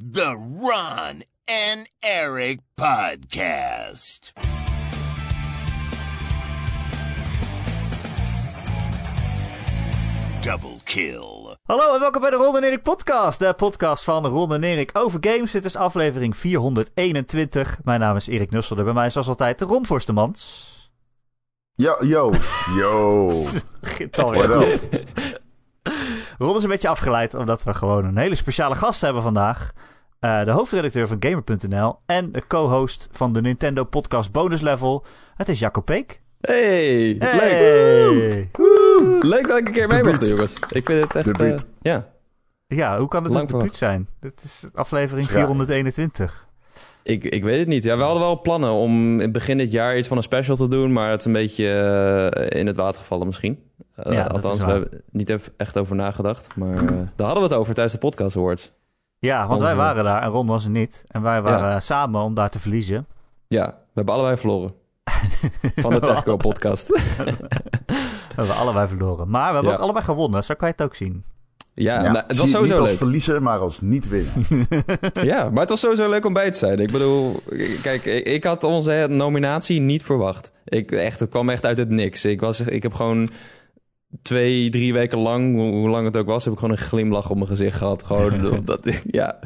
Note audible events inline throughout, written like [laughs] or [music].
The Ron and Eric Podcast. Double kill. Hallo en welkom bij de Ron en Erik podcast. De podcast van Ron en Erik over games. Dit is aflevering 421. Mijn naam is Erik Nusselder. Bij mij is zoals altijd de Ron Forstemans. Yo, yo, [laughs] yo. Goed. [laughs] Ron is een beetje afgeleid omdat we gewoon een hele speciale gast hebben vandaag. Eh, de hoofdredacteur van Gamer.nl en de co-host van de Nintendo podcast Bonus Level. Het is Jacco Peek. Hey, leuk. Hey. Leuk dat ik een keer mee mag doen, jongens. Ik vind het echt... Eh, ja, Ja, hoe kan het Lang een debuut zijn? Dit is aflevering Ja. 421. ik, ik weet het niet. Ja, we hadden wel plannen om in begin dit jaar iets van een special te doen, maar het is een beetje eh, in het water gevallen misschien. Eh, Ja, dat althans, we hebben niet echt over nagedacht, maar eh, daar hadden we het over tijdens de podcast awards. Ja, want wij waren daar en Ron was er niet. En wij waren Ja. eh, samen om daar te verliezen. Ja, we hebben allebei verloren. [laughs] Van de Techco podcast. We hebben allebei verloren. Maar we hebben Ja. ook allebei gewonnen. Zo kan je het ook zien. ja, Ja, nou, het was niet sowieso als leuk. verliezen, maar als niet winnen. [laughs] Ja, maar het was sowieso leuk om bij te zijn. Ik bedoel, kijk, ik, ik had onze nominatie niet verwacht. Ik, echt, het kwam echt uit het niks. Ik, was, ik heb gewoon twee, drie weken lang, hoe, hoe lang het ook was, heb ik gewoon een glimlach op mijn gezicht gehad. Gewoon, [laughs] omdat, ja.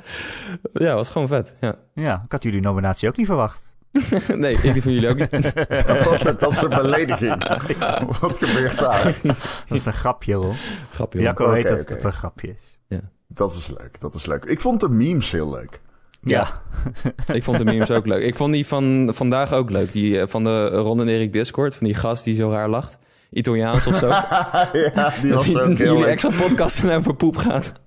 ja, was gewoon vet. Ja. Ja, ik had jullie nominatie ook niet verwacht. [laughs] Nee, ik van jullie ook niet. [laughs] Dat is een belediging. Wat gebeurt daar? Dat is een grapje, Ron. Grapje. hoor. Jacco weet Oké, dat het een grapje is. Dat is leuk, dat is leuk. Ik vond de memes heel leuk. Ja. Ik vond de memes ook leuk. Ik vond die van vandaag ook leuk. Die eh, van de Ron en Erik Discord, van die gast die zo raar lacht. Italiaans of zo. [laughs] ja, die was dat ook heel jullie leuk. extra podcast en voor poep gaat. [laughs]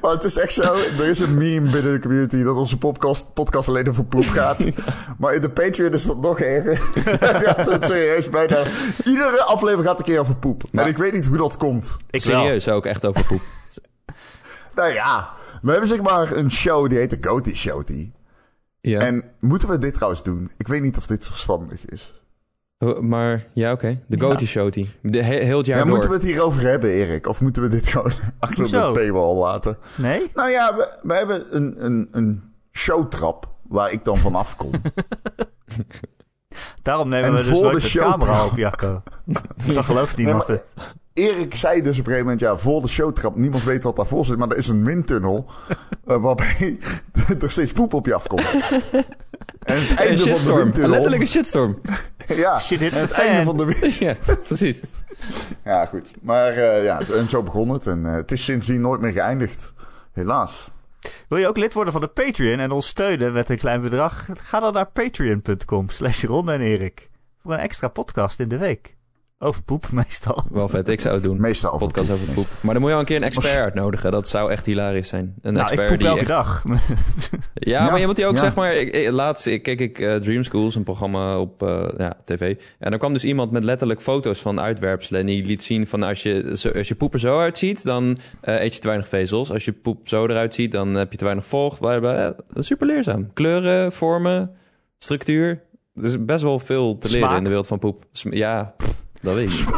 Maar het is echt zo, er is een meme binnen de community dat onze podcast, podcast alleen over poep gaat. [laughs] Maar in de Patreon is dat nog erger. ja, het serieus bijna. Iedere aflevering gaat een keer over poep. Maar- En ik weet niet hoe dat komt. Ik wel. Serieus ook echt over poep. Nou ja, we hebben zeg maar een show die heet de Goatee Show. Ja. En moeten we dit trouwens doen? Ik weet niet of dit verstandig is. Oh, Maar ja, oké. De Ja. Show die. De, he- heel het jaar Ja, door. moeten we het hierover hebben, Erik? Of moeten we dit gewoon [laughs] achter Hoezo? de paywall laten? Nee? Nou ja, we, we hebben een, een, een showtrap waar ik dan vanaf kom. [laughs] Daarom nemen En we dus voor nooit de camera op, Jacco. [laughs] Dan gelooft niemand Nee, het. Erik zei dus op een gegeven moment, ja, voor de showtrap, niemand weet wat daarvoor zit, maar er is een windtunnel eh, waarbij [laughs] er steeds poep op je afkomt. [laughs] En het Een einde van de windtunnel... Letterlijk een shitstorm. Ja, Shit hits het einde van de wind... ja, precies. Ja, goed. Maar eh, ja, en zo begon het. En eh, het is sindsdien nooit meer geëindigd. Helaas. Wil je ook lid worden van de Patreon en ons steunen met een klein bedrag? Ga dan naar patreon.com slash Ron. Voor een extra podcast in de week. Over poep [laughs] meestal. Wel vet. Ik zou het doen. Meestal over Podcast over poep. Maar dan moet je al een keer een expert uitnodigen. Dat zou echt hilarisch zijn. Een Nou, ik expert poep die elke echt... dag. [laughs] Ja, Ja, maar je moet die ook, ja. zeg maar... Ik, ik- laatst ik- keek ik eh, Dream Schools, een programma op eh, ja, tv. En dan kwam dus iemand met letterlijk foto's van uitwerpselen. En die liet zien van als je, zo- als je poep er zo uitziet, dan eh, eet je te weinig vezels. Als je poep zo eruit ziet, dan heb je te weinig vocht. Bla, bla, bla. Ja, dat is super leerzaam. Kleuren, vormen, structuur. Er is best wel veel te leren Smaak? in de wereld van poep. Sm- Ja, pff, dat weet ik niet.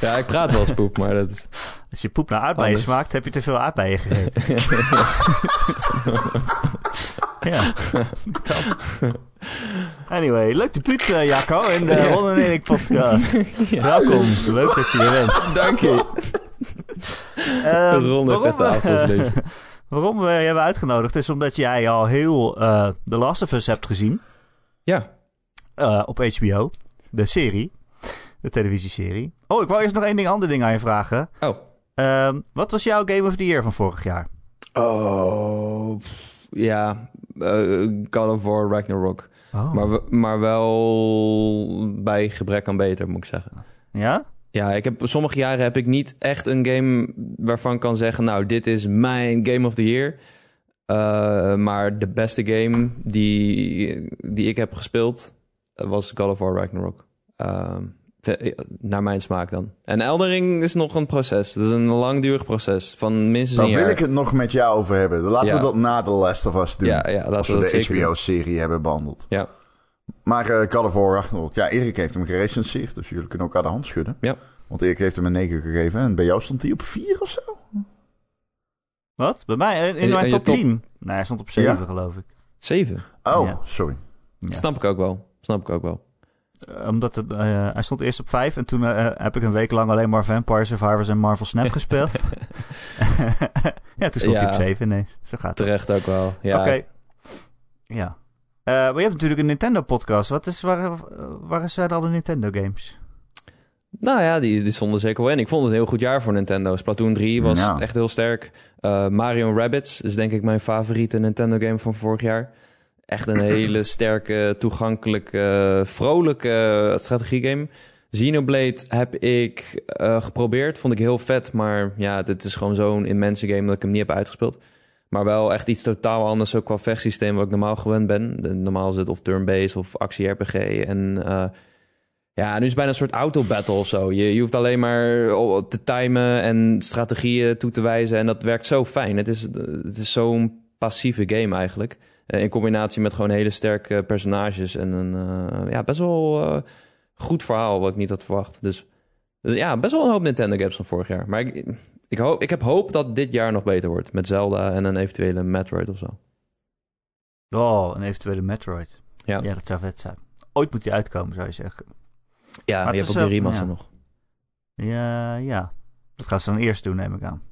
[laughs] ja, ik praat wel eens poep, maar dat is... Als je poep naar aardbeien Anders. smaakt, heb je te veel aardbeien gegeten. [laughs] ja. Anyway, leuk debuut, uh, Jacco, in de Ron en Erik podcast. [laughs] Welkom, leuk dat je er bent. Dank je. Ehm, Ron heeft echt de waarom, avond van zijn leven. waarom we je hebben uitgenodigd is omdat jij al heel eh The Last of Us hebt gezien Ja, eh, op HBO. De serie, de televisieserie. Oh, ik wou eerst nog één ding, ander ding aan je vragen. Oh. Ehm, wat was jouw Game of the Year van vorig jaar? Oh, ja. eh, God of War Ragnarok. Oh. Maar, maar wel bij gebrek aan beter, moet ik zeggen. Ja? Ja, ik heb, sommige jaren heb ik niet echt een game waarvan ik kan zeggen... nou, dit is mijn Game of the Year. Eh, maar de beste game die, die ik heb gespeeld... eh, was God of War Ragnarok. Ehm, ve- naar mijn smaak dan. En Eldering is nog een proces. Dat is een langdurig proces van minstens Dan een wil jaar. ik het nog met jou over hebben. Laten Ja. we dat na The Last of Us doen. Ja, ja, als we de. HBO-serie hebben behandeld. Ja. Maar eh God of War Ragnarok. Ja, Erik heeft hem gerecenseerd. Dus jullie kunnen elkaar de hand schudden. Ja. Want Erik heeft hem een 9 gegeven. En bij jou stond hij op 4 of zo? Wat? Bij mij? In, mijn top top- 10? Nee, hij stond op 7 Ja? geloof ik. Zeven. Oh, Ja. sorry. Ja. Snap ik ook wel. Snap ik ook wel. Eh, omdat het, eh, hij stond eerst op 5 en toen eh, heb ik een week lang alleen maar Vampire Survivors en Marvel Snap [laughs] gespeeld. [laughs] ja, toen stond hij op 7 ineens. Zo gaat het. Terecht ook wel. Ja. Oké. Ja. Eh, maar je hebt natuurlijk een Nintendo-podcast. Wat is, waar, waar zijn al de Nintendo-games? Nou ja, die, die stonden zeker wel in. Ik vond het een heel goed jaar voor Nintendo. Splatoon 3 was echt heel sterk. Eh, Mario Rabbids is denk ik mijn favoriete Nintendo game van vorig jaar. Echt een hele [laughs] sterke, toegankelijke, vrolijke strategiegame. Xenoblade heb ik eh, geprobeerd. Vond ik heel vet. Maar ja, dit is gewoon zo'n immense game dat ik hem niet heb uitgespeeld. Maar wel echt iets totaal anders, ook qua vechtsysteem wat ik normaal gewend ben. Normaal is het of turn-based of actie-RPG. En eh, ja, nu is het bijna een soort auto-battle of zo. Je, je hoeft alleen maar o- te timen en strategieën toe te wijzen. En dat werkt zo fijn. Het is, het is zo'n passieve game eigenlijk. Eh, in combinatie met gewoon hele sterke personages. En een eh, ja, best wel eh, goed verhaal wat ik niet had verwacht. Dus, dus ja, best wel een hoop Nintendo games van vorig jaar. Maar ik, ik, hoop, ik heb hoop dat dit jaar nog beter wordt. Met Zelda en een eventuele Metroid of zo. Oh, een eventuele Metroid. Ja. Ja, dat zou vet zijn. Ooit moet die uitkomen, zou je zeggen. Ja, Maar maar je hebt ook de eh, remaster ja. nog. Ja, ja. Dat gaan ze dan eerst doen, neem ik aan.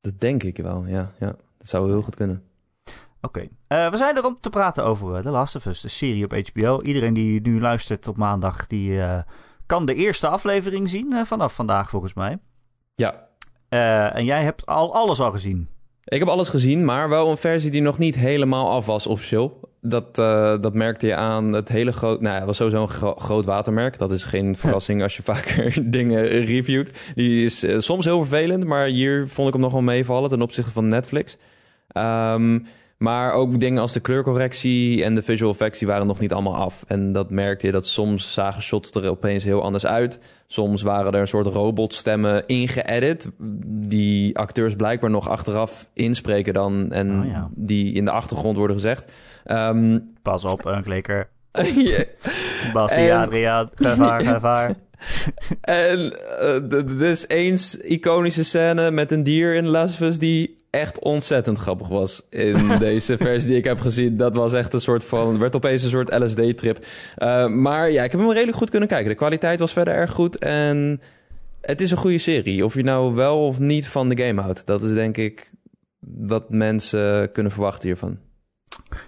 Dat denk ik wel, ja. ja. Dat zou heel goed kunnen. Oké. Eh, we zijn er om te praten over eh, The Last of Us, de serie op HBO. Iedereen die nu luistert op maandag, die eh, kan de eerste aflevering zien vanaf vandaag volgens mij. Ja, en jij hebt al alles al gezien. Ik heb alles gezien, maar wel een versie die nog niet helemaal af was officieel. Dat, dat merkte je aan het hele groot... Nou het was sowieso een gro- groot watermerk. Dat is geen [laughs] verrassing als je vaker [laughs] dingen reviewt. Die is soms heel vervelend, maar hier vond ik hem nog wel meevallen ten opzichte van Netflix. Ehm, maar ook dingen als de kleurcorrectie en de visual effects, die waren nog niet allemaal af. En dat merkte je dat soms zagen shots er opeens heel anders uit. Soms waren er een soort robotstemmen ingeëdit, die acteurs blijkbaar nog achteraf inspreken dan en Oh ja. die in de achtergrond worden gezegd. Ehm Pas op, een klikker. [laughs] Bassie, En- Adriaan, gevaar, gevaar. [laughs] en eh, er is eens iconische scène met een dier in Last of Us die echt ontzettend grappig was in [laughs] deze versie die ik heb gezien. Dat was echt een soort van, werd opeens een soort LSD-trip. Eh, maar ja, ik heb hem redelijk goed kunnen kijken. De kwaliteit was verder erg goed en het is een goede serie. Of je nou wel of niet van de game houdt, dat is denk ik wat mensen kunnen verwachten hiervan.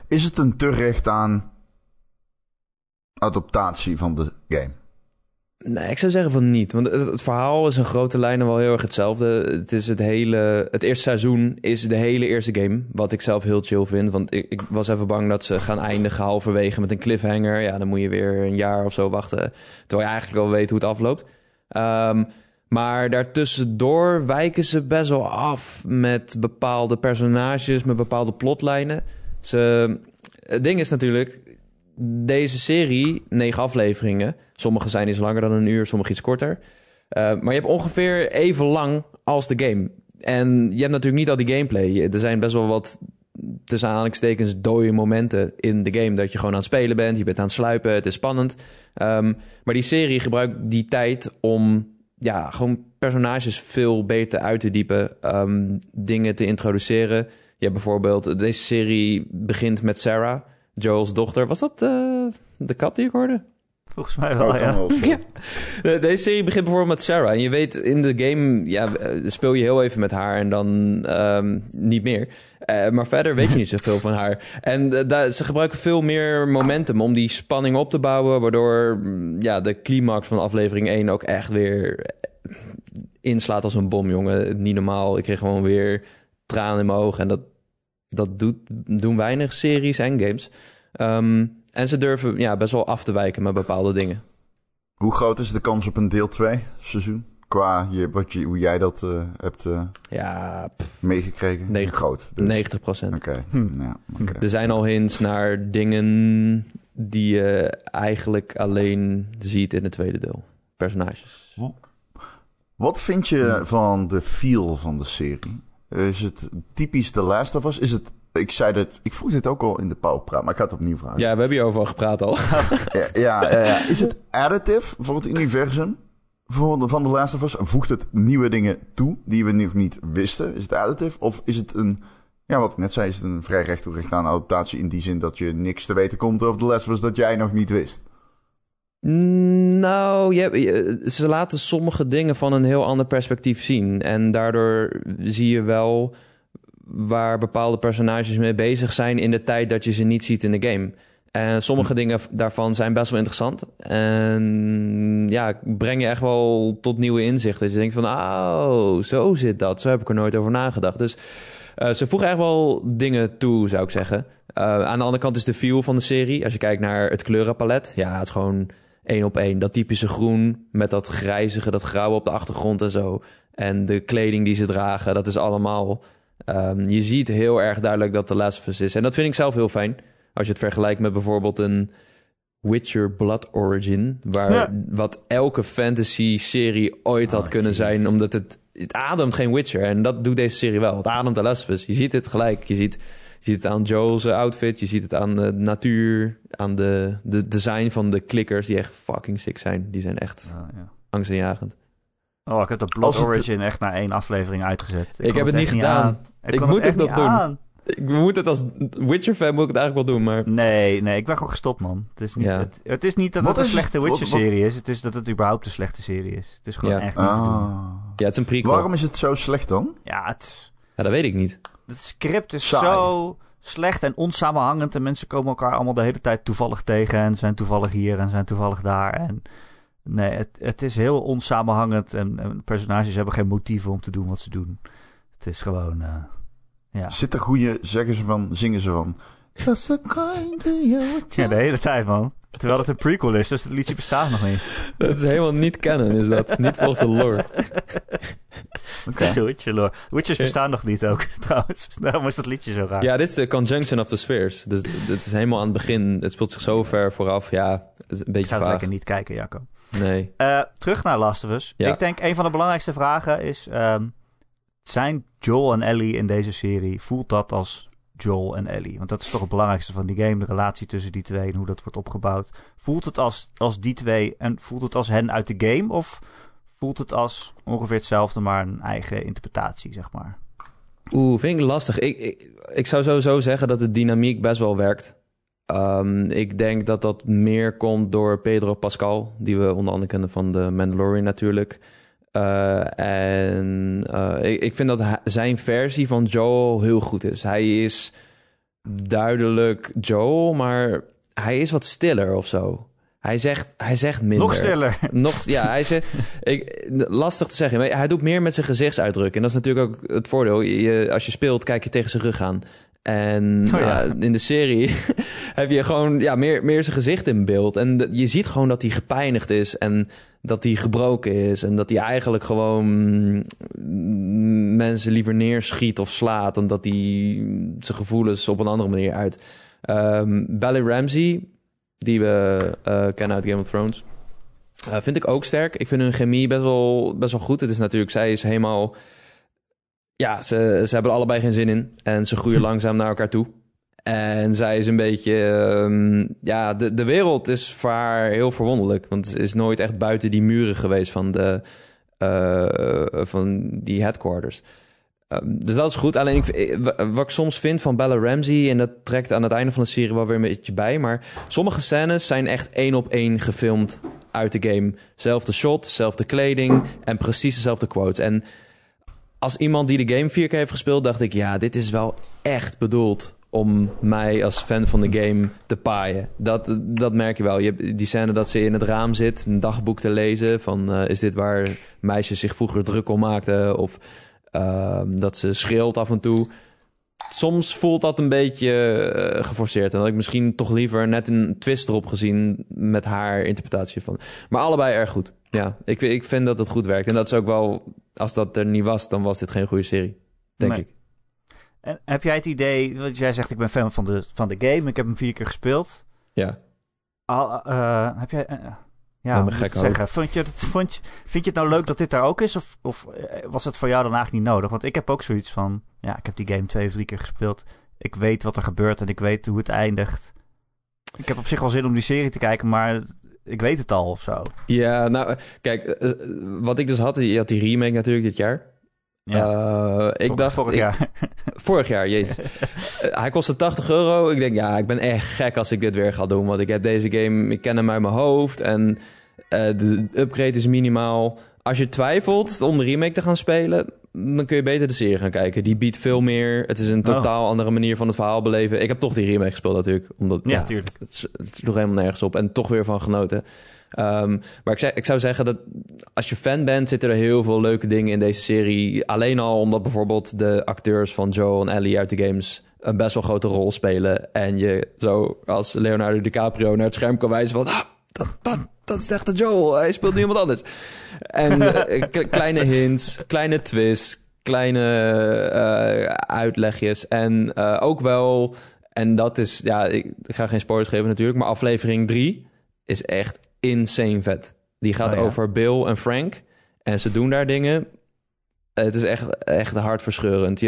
Is het een te recht aan adaptatie van de game? Nee, ik zou zeggen van niet. Want het, verhaal is in grote lijnen wel heel erg hetzelfde. Het is het hele... Het eerste seizoen is de hele eerste game. Wat ik zelf heel chill vind. Want ik, ik was even bang dat ze gaan eindigen halverwege met een cliffhanger. Ja, dan moet je weer een jaar of zo wachten. Terwijl je eigenlijk al weet hoe het afloopt. Ehm, maar daartussendoor wijken ze best wel af met bepaalde personages, met bepaalde plotlijnen. Ze, het ding is natuurlijk, deze serie, negen afleveringen. Sommige zijn iets langer dan een uur, sommige iets korter. Eh, maar je hebt ongeveer even lang als de game. En je hebt natuurlijk niet al die gameplay. Er zijn best wel wat, tussen aanhalingstekens, dode momenten in de game. Dat je gewoon aan het spelen bent, je bent aan het sluipen, het is spannend. Ehm, maar die serie gebruikt die tijd om ja, gewoon personages veel beter uit te diepen. ehm, dingen te introduceren. Je hebt bijvoorbeeld, deze serie begint met Sarah, Joel's dochter. Was dat eh, de kat die ik hoorde? Volgens mij wel, Oh, ja. wel Deze serie begint bijvoorbeeld met Sarah. En je weet, in de game ja, eh, speel je heel even met haar en dan ehm, niet meer. Eh, maar verder weet je niet zoveel van haar. En eh, daar, ze gebruiken veel meer momentum om die spanning op te bouwen. Waardoor mm, ja, de climax van aflevering 1 ook echt weer inslaat als een bom, jongen. Niet normaal. Ik kreeg gewoon weer tranen in mijn ogen. En dat, dat doet, doen weinig series en games. Ehm, en ze durven ja, best wel af te wijken met bepaalde dingen. Hoe groot is de kans op een deel 2 seizoen? Qua je, wat je, hoe jij dat eh, hebt eh, Ja, pff, meegekregen? Negen- groot. dus. 90 procent. Oké. Hm. Ja, oké. Er zijn al hints naar dingen die je eigenlijk alleen ziet in het tweede deel. Personages. Wat vind je van de feel van de serie? Is het typisch The Last of Us? Is het, ik zei dit, ik vroeg dit ook al in de pauwpraat, maar ik ga het opnieuw vragen. Ja, we hebben hierover al gepraat al. [laughs] Ja, ja, ja. Is het additive voor het universum? voor de, van The Last of Us? Voegt het nieuwe dingen toe die we nog niet wisten? Is het additive? Of is het een, ja, wat ik net zei, is het een vrij recht toe recht aan adaptatie in die zin dat je niks te weten komt over The Last of Us dat jij nog niet wist? Nou, je, je- ze laten sommige dingen van een heel ander perspectief zien. En daardoor zie je wel waar bepaalde personages mee bezig zijn in de tijd dat je ze niet ziet in de game. En sommige dingen daarvan zijn best wel interessant. En ja, breng je echt wel tot nieuwe inzichten. Dat je denkt van, oh, zo zit dat. Zo heb ik er nooit over nagedacht. Dus eh, ze voegen echt wel dingen toe, zou ik zeggen. Eh, aan de andere kant is de feel van de serie. Als je kijkt naar het kleurenpalet. Ja, het is gewoon één op één. Dat typische groen met dat grijzige, dat grauwe op de achtergrond en zo. En de kleding die ze dragen, dat is allemaal... ehm, je ziet heel erg duidelijk dat de Last of Us is. En dat vind ik zelf heel fijn. Als je het vergelijkt met bijvoorbeeld een Witcher Blood Origin. Waar, Ja. Wat elke fantasy-serie ooit had Oh, kunnen jezus. zijn. Omdat het, het ademt geen Witcher. En dat doet deze serie wel. Het ademt de Last of Us. Je ziet het gelijk. Je ziet, je ziet het aan Joel's outfit. Je ziet het aan de natuur. Aan de, de design van de klikkers. Die echt fucking sick zijn. Die zijn echt Ja, ja. angstaanjagend. Oh, ik heb de Blood het- Origin echt na één aflevering uitgezet. Ik heb het niet gedaan. aan. Ik moet echt het nog niet doen. aan. Ik moet het als Witcher-fan moet ik het eigenlijk wel doen. Maar Nee, nee, ik ben gewoon gestopt, man. Het is niet, Ja. het, het is niet dat Wat het een slechte Witcher-serie is. Het is dat het überhaupt een slechte serie is. Het is gewoon Ja. echt niet te doen. Ah. ja, het is een prequel. Waarom is het zo slecht dan? Ja, het, is- Ja, dat weet ik niet. het script is Saai. zo slecht en onsamenhangend. En mensen komen elkaar allemaal de hele tijd toevallig tegen. En zijn toevallig hier en zijn toevallig daar. En nee, het, het is heel onsamenhangend. En, en personages hebben geen motieven om te doen wat ze doen. Het is gewoon... eh, ja. Zit er goede, zeggen ze van, zingen ze van. Just so kind to you. [laughs] ja, de hele tijd, man. Terwijl het een prequel is, dus het liedje bestaat nog niet. Dat is helemaal niet canon, is dat. Niet volgens de lore. [laughs] Oké. De [laughs] Witcher lore. Witchers bestaan nog niet ook, trouwens. Daarom is dat liedje zo raar. Ja, dit is de Conjunction of the Spheres. Dus het is helemaal aan het begin. Het speelt zich zo ver vooraf. Ja, het is een ik beetje zou het vaag. lekker niet kijken, Jacco. Nee. Eh, terug naar Last of Us. Ja. Ik denk een van de belangrijkste vragen is... ehm, zijn Joel en Ellie in deze serie... voelt dat als Joel en Ellie? Want dat is toch het belangrijkste van die game. De relatie tussen die twee en hoe dat wordt opgebouwd. Voelt het als, als die twee en voelt het als hen uit de game? Of voelt het als ongeveer hetzelfde, maar een eigen interpretatie, zeg maar? Oeh, vind ik lastig. Ik, ik, ik zou sowieso zeggen dat de dynamiek best wel werkt. Ehm, ik denk dat dat meer komt door Pedro Pascal, die we onder andere kennen van de Mandalorian natuurlijk. Eh, en eh, ik, ik vind dat zijn versie van Joel heel goed is. Hij is duidelijk Joel, maar hij is wat stiller of zo. Hij zegt, hij zegt minder. Nog stiller. [laughs] Nog, ja, hij zegt, ik, lastig te zeggen. Maar hij doet meer met zijn gezichtsuitdrukking. En dat is natuurlijk ook het voordeel. Je, als je speelt, kijk je tegen zijn rug aan. En [laughs] Oh ja. ja, in de serie [laughs] heb je gewoon ja, meer, meer zijn gezicht in beeld. En je ziet gewoon dat hij gepijnigd is. En dat hij gebroken is. En dat hij eigenlijk gewoon mm, mensen liever neerschiet of slaat. Dan dat hij zijn gevoelens op een andere manier uit. Bally Ramsey, die we eh, kennen uit Game of Thrones. eh, vind ik ook sterk. Ik vind hun chemie best wel, best wel goed. Het is natuurlijk, zij is helemaal... Ja, ze, ze hebben er allebei geen zin in. En ze groeien [laughs] langzaam naar elkaar toe. En zij is een beetje... ehm, ja, de, de wereld is voor haar heel verwonderlijk. Want ze is nooit echt buiten die muren geweest van, de, eh, van die headquarters. Ehm, dus dat is goed. Alleen ik, eh, wa- wat ik soms vind van Bella Ramsey... en dat trekt aan het einde van de serie wel weer een beetje bij... maar sommige scènes zijn echt één op één gefilmd uit de game. Zelfde shot, zelfde kleding en precies dezelfde quotes. En als iemand die de game vier keer heeft gespeeld... dacht ik, ja, dit is wel echt bedoeld om mij als fan van de game te paaien. Dat, dat merk je wel. Je hebt die scène dat ze in het raam zit, een dagboek te lezen... van eh, is dit waar meisjes zich vroeger druk om maakten... of Ehm, dat ze schreeuwt af en toe. Soms voelt dat een beetje eh, geforceerd. En dat ik misschien toch liever net een twist erop gezien met haar interpretatie van. Maar allebei erg goed. Ja, ik, ik vind dat het goed werkt. En dat is ook wel, als dat er niet was, dan was dit geen goede serie. Denk Nee. ik. En heb jij het idee, want jij zegt ik ben fan van de, van de game, ik heb hem vier keer gespeeld. Ja. Al, eh, heb jij, eh, ja, moet ik zeggen? Vond je het, vond je, vind je het nou leuk dat dit daar ook is? Of, of eh, was het voor jou dan eigenlijk niet nodig? Want ik heb ook zoiets van, ja, ik heb die game twee of drie keer gespeeld. Ik weet wat er gebeurt en ik weet hoe het eindigt. Ik heb op zich wel zin om die serie te kijken, maar ik weet het al of zo. Ja, nou, kijk, eh, eh, wat ik dus had, je had die remake natuurlijk dit jaar. Ja. Eh, ik Vor- dacht, vorig ik- jaar. [laughs] vorig jaar, jezus. [laughs] Hij kostte 80 euro. Ik denk, ja, ik ben echt gek als ik dit weer ga doen. Want ik heb deze game, ik ken hem uit mijn hoofd. En de upgrade is minimaal. Als je twijfelt om de remake te gaan spelen, dan kun je beter de serie gaan kijken. Die biedt veel meer. Het is een Oh. totaal andere manier van het verhaal beleven. Ik heb toch die remake gespeeld natuurlijk. Omdat, ja, tuurlijk. het, is- het sloeg helemaal nergens op. En toch weer van genoten. Ehm, maar ik, zei, ik zou zeggen dat als je fan bent, zitten er heel veel leuke dingen in deze serie. Alleen al omdat bijvoorbeeld de acteurs van Joe en Ellie uit de games een best wel grote rol spelen. En je zo als Leonardo DiCaprio naar het scherm kan wijzen van... "Ah, dat, dat, dat is echt de Joel, hij speelt nu iemand anders. En [laughs] eh, kleine hints, kleine twists, kleine eh, uitlegjes. En eh, ook wel, en dat is, ja, ik, ga geen spoilers geven natuurlijk, maar aflevering 3 is echt insane vet. Die gaat Oh ja. over Bill en Frank. En ze doen daar dingen. Het is echt, echt hartverscheurend.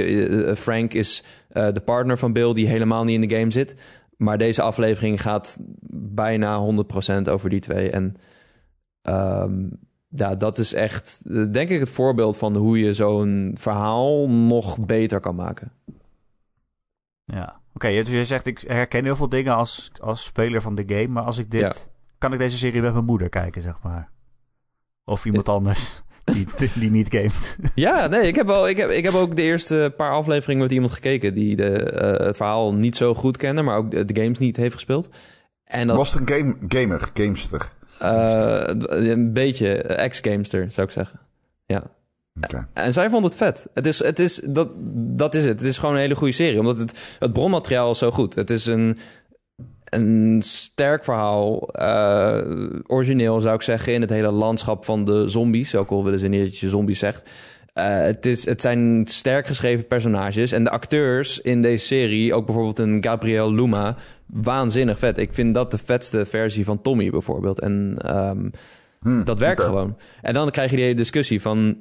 Frank is de partner van Bill die helemaal niet in de game zit. Maar deze aflevering gaat bijna 100% over die twee. En ehm, ja, dat is echt, denk ik, het voorbeeld van hoe je zo'n verhaal nog beter kan maken. Ja. Oké, dus je zegt ik herken heel veel dingen als, als speler van de game. Maar als ik dit... Ja. Kan ik deze serie met mijn moeder kijken, zeg maar? Of iemand anders die, die niet gamet. Ja, nee, ik heb, wel, ik, heb, ik heb ook de eerste paar afleveringen met iemand gekeken die de, eh, het verhaal niet zo goed kende, maar ook de, de games niet heeft gespeeld. En dat Was het een game, gamer, gamester? eh, een beetje ex-gamester, zou ik zeggen. Ja. Oké. En zij vond het vet. Het is, het is, dat, dat is het. Het is gewoon een hele goede serie. Omdat het, het bronmateriaal is zo goed. Het is een, een sterk verhaal. eh, origineel zou ik zeggen. In het hele landschap van de zombies. Ook al willen ze niet dat je zombies zegt. Eh, het, is, het zijn sterk geschreven personages. En de acteurs in deze serie, ook bijvoorbeeld een Gabriel Luma, waanzinnig vet. Ik vind dat de vetste versie van Tommy bijvoorbeeld. En ehm, Hm, dat werkt gewoon. En dan krijg je die discussie van...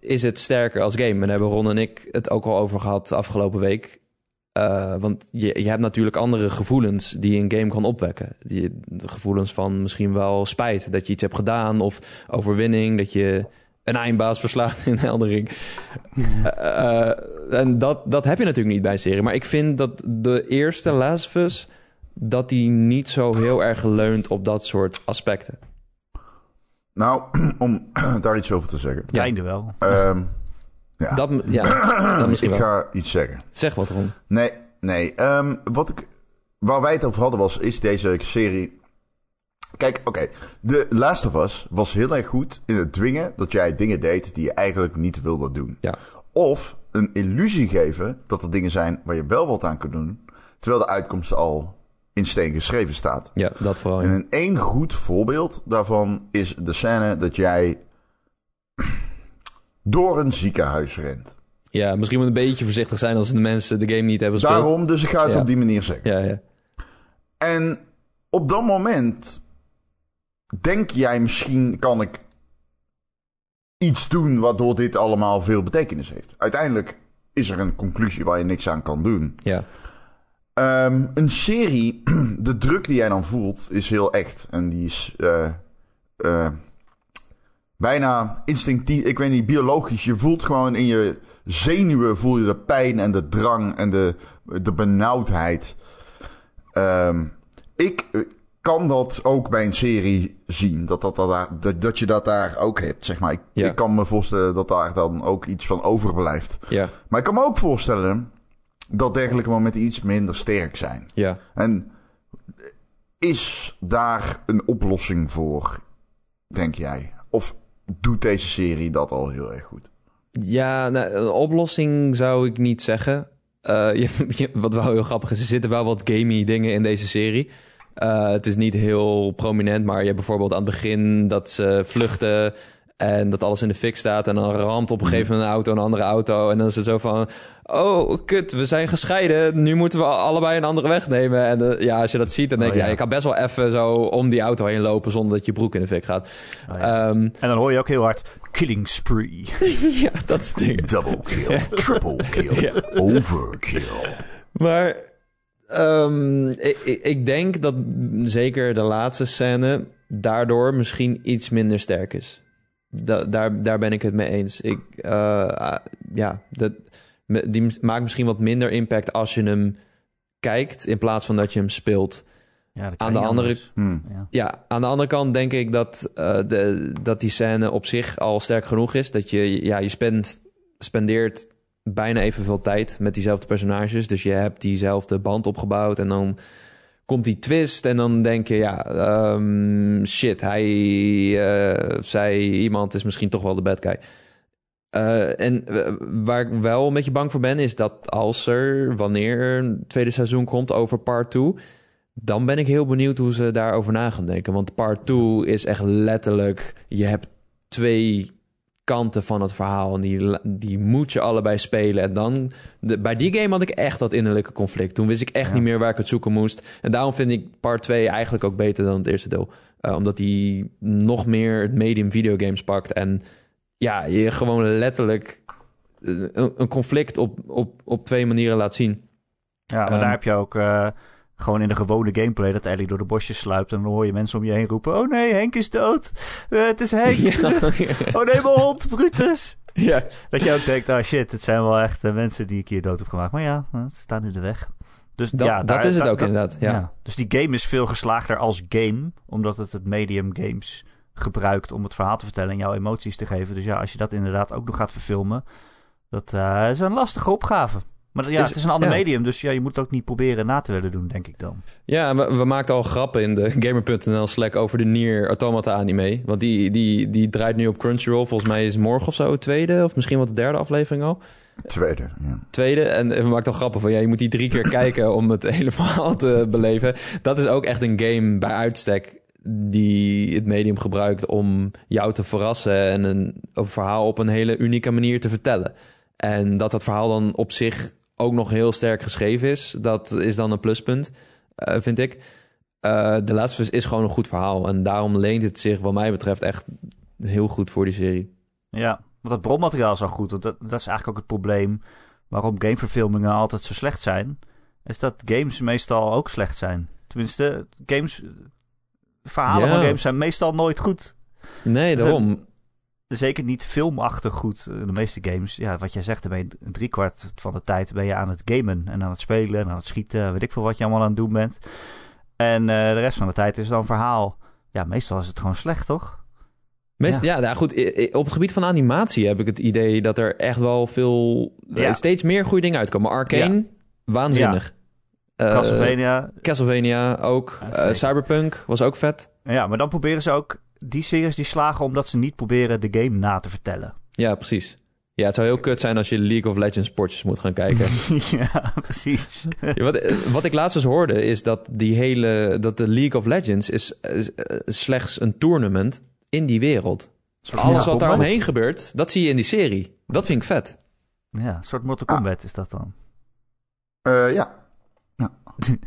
is het sterker als game? En daar hebben Ron en ik het ook al over gehad afgelopen week. Eh, want je, je hebt natuurlijk andere gevoelens die een game kan opwekken. Die, de gevoelens van misschien wel spijt dat je iets hebt gedaan... of overwinning, dat je een eindbaas verslaat in [laughs] Eldering. Eh, en dat, dat heb je natuurlijk niet bij een serie. Maar ik vind dat de eerste Last of Us... dat die niet zo heel erg leunt op dat soort aspecten. Nou, [clears throat] om [clears throat] daar iets over te zeggen. Het einde wel. Ehm, ja, Dat, ja, [clears throat] dat misschien ik wel. ga iets zeggen. Zeg wat, Ron. Nee, nee. ehm, wat ik, waar wij het over hadden was, is deze serie... Kijk, oké. De Last of Us was heel erg goed in het dwingen dat jij dingen deed die je eigenlijk niet wilde doen. Ja. Of een illusie geven dat er dingen zijn waar je wel wat aan kunt doen, terwijl de uitkomst al in steen geschreven staat. Ja, dat vooral. En een één goed voorbeeld daarvan is de scène dat jij door een ziekenhuis rent. Ja, misschien moet een beetje voorzichtig zijn als de mensen de game niet hebben gespeeld. Daarom, dus ik ga het Ja. op die manier zeggen. Ja, ja. En op dat moment denk jij misschien kan ik iets doen waardoor dit allemaal veel betekenis heeft. Uiteindelijk is er een conclusie waar je niks aan kan doen. ja. Ehm, een serie, [clears throat] de druk die jij dan voelt, is heel echt. En die is eh, eh, bijna instinctief, ik weet niet, biologisch. Je voelt gewoon in je zenuwen voel je de pijn en de drang en de, de benauwdheid. Ehm, ik eh, kan dat ook bij een serie zien. Dat, dat, dat, daar, dat, dat je dat daar ook hebt, zeg maar. Ik, Ja. ik kan me voorstellen dat daar dan ook iets van overblijft. Ja, Maar ik kan me ook voorstellen dat dergelijke momenten iets minder sterk zijn. ja. En is daar een oplossing voor, denk jij? Of doet deze serie dat al heel erg goed? Ja, nou, een oplossing zou ik niet zeggen. Eh, [laughs] je, wat wel heel grappig is, er zitten wel wat gamey dingen in deze serie. Eh, het is niet heel prominent, maar je hebt bijvoorbeeld aan het begin dat ze vluchten en dat alles in de fik staat. En dan ramt op een gegeven moment een auto een andere auto. En dan is het zo van, oh kut, we zijn gescheiden. Nu moeten we allebei een andere weg nemen. En eh, ja, als je dat ziet, dan denk Oh, je, ja. ja, je kan best wel even zo om die auto heen lopen zonder dat je broek in de fik gaat. Oh, ja. Ehm, En dan hoor je ook heel hard killing spree. [laughs] ja, dat is ding. Double kill, triple kill, [laughs] overkill. Maar ehm, ik, ik- denk dat zeker de laatste scène daardoor misschien iets minder sterk is. Da- daar, daar ben ik het mee eens. Ik, eh, ah, ja, dat, die maakt misschien wat minder impact als je hem kijkt in plaats van dat je hem speelt. Ja, dat kan Aan de andere- anders. Hm. Ja. Ja, aan de andere kant denk ik dat, eh, de, dat die scène op zich al sterk genoeg is. Dat je, ja, je spend, spendeert bijna evenveel tijd met diezelfde personages. Dus je hebt diezelfde band opgebouwd en dan komt die twist en dan denk je, ja, ehm, shit, hij, eh, zij, iemand is misschien toch wel de bad guy. Eh, en eh, waar ik wel een beetje bang voor ben, is dat als er, wanneer er een tweede seizoen komt over part 2, dan ben ik heel benieuwd hoe ze daarover na gaan denken. Want part 2 is echt letterlijk, je hebt twee kanten van het verhaal en die, die moet je allebei spelen. En dan, de, bij die game had ik echt dat innerlijke conflict. Toen wist ik echt Ja. niet meer waar ik het zoeken moest. En daarom vind ik part 2 eigenlijk ook beter dan het eerste deel. Eh, omdat die nog meer het medium videogames pakt en ja, je gewoon letterlijk eh, een, conflict op, op, op twee manieren laat zien. Ja, maar Ehm. daar heb je ook eh, gewoon in de gewone gameplay dat Ellie door de bosjes sluipt en dan hoor je mensen om je heen roepen: Oh nee, Henk is dood. Eh, het is Henk. [laughs] oh nee, mijn hond, Brutus. ja. Dat je ook denkt: Oh shit, het zijn wel echt mensen die ik hier dood heb gemaakt. Maar ja, ze staan in de weg. Dus Dat, ja, dat daar- is het daar- ook daar- inderdaad. Ja. Ja. Dus die game is veel geslaagder als game, omdat het het medium games gebruikt om het verhaal te vertellen en jouw emoties te geven. Dus ja, als je dat inderdaad ook nog gaat verfilmen, dat eh, is een lastige opgave. Maar ja, Is- het is een ander ja. medium, dus ja, je moet het ook niet proberen na te willen doen, denk ik dan. Ja, we, we maakten al grappen in de [laughs] Gamer.nl Slack over de Nier Automata anime. Want die, die, die draait nu op Crunchyroll. Volgens mij is morgen of zo het tweede, of misschien wel de derde aflevering al. Tweede, ja. Tweede. En we maakten al grappen van, ja, je moet die drie keer [laughs] kijken om het [laughs] hele verhaal te beleven. Dat is ook echt een game bij uitstek die het medium gebruikt om jou te verrassen en een, verhaal op een hele unieke manier te vertellen. En dat dat verhaal dan op zich ook nog heel sterk geschreven is, dat is dan een pluspunt, eh, vind ik. Eh Last of Us is gewoon een goed verhaal en daarom leent het zich wat mij betreft echt heel goed voor die serie. Ja, want dat bronmateriaal is al goed. Dat, dat is eigenlijk ook het probleem waarom gameverfilmingen altijd zo slecht zijn. Is dat games meestal ook slecht zijn. Tenminste, games, verhalen Ja. van games zijn meestal nooit goed. Nee, daarom. Zeker niet filmachtig goed. Eh, De meeste games, ja, wat jij zegt, dan ben je driekwart van de tijd ben je aan het gamen en aan het spelen en aan het schieten. Weet ik veel wat je allemaal aan het doen bent. En eh, de rest van de tijd is dan verhaal. Ja, meestal is het gewoon slecht, toch? Meest, ja. nou goed. Op het gebied van animatie heb ik het idee dat er echt wel veel, eh, Ja. steeds meer goede dingen uitkomen. Arcane, waanzinnig. Eh, Castlevania. Castlevania ook. Ja, Eh. Cyberpunk was ook vet. Ja, maar dan proberen ze ook die series die slagen omdat ze niet proberen de game na te vertellen. Ja, precies. Ja, het zou heel kut zijn als je League of Legends sportjes moet gaan kijken. [laughs] ja, precies. [laughs] Ja, wat, eh, wat ik laatst eens hoorde is dat die hele dat de League of Legends is, is, slechts een tournament in die wereld. Alles wat daar omheen gebeurt, dat zie je in die serie. Dat vind ik vet. Ja, een soort Mortal Ah. Kombat is dat dan. Eh, ja. [laughs]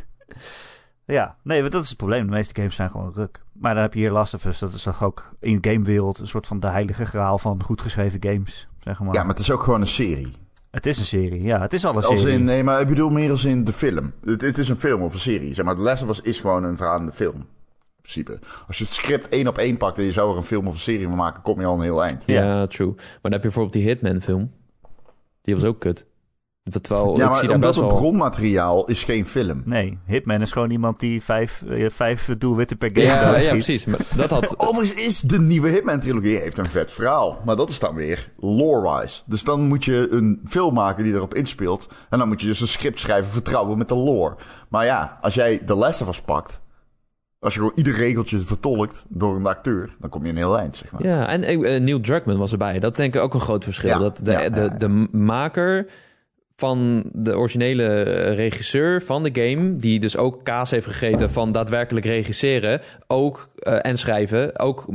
Ja, nee, want dat is het probleem. De meeste games zijn gewoon ruk. Maar dan heb je hier Last of Us. Dat is toch ook in de gamewereld een soort van de heilige graal van goed geschreven games. Zeg maar. ja, maar het is ook gewoon een serie. Het is een serie. Ja, het is al een Als serie. in, nee, maar ik bedoel meer als in de film. Het, het is een film of een serie. Zeg maar, The Last of Us is gewoon een verhalende film. In principe. Als je het script één op één pakt en je zou er een film of een serie van maken, kom je al een heel eind. Ja. Ja, true. Maar dan heb je bijvoorbeeld die Hitman film. Die was ook kut. Terwijl, Ja, ik zie maar omdat best het wel... bronmateriaal is geen film. Nee, Hitman is gewoon iemand die vijf, eh, vijf doelwitten per game Ja, ja, precies. Maar dat had... [laughs] Overigens is de nieuwe Hitman-trilogie heeft een vet verhaal. Maar dat is dan weer lore-wise. Dus dan moet je een film maken die erop inspeelt. En dan moet je dus een script schrijven vertrouwen met de lore. Maar ja, als jij The Last of Us pakt... Als je gewoon ieder regeltje vertolkt door een acteur... dan kom je een heel eind, zeg maar. Ja, en eh, Neil Druckmann was erbij. Dat denk ik ook een groot verschil. Ja, dat de, ja, ja, de, de maker van de originele regisseur van de game... die dus ook kaas heeft gegeten van daadwerkelijk regisseren... Ook, eh, en schrijven, ook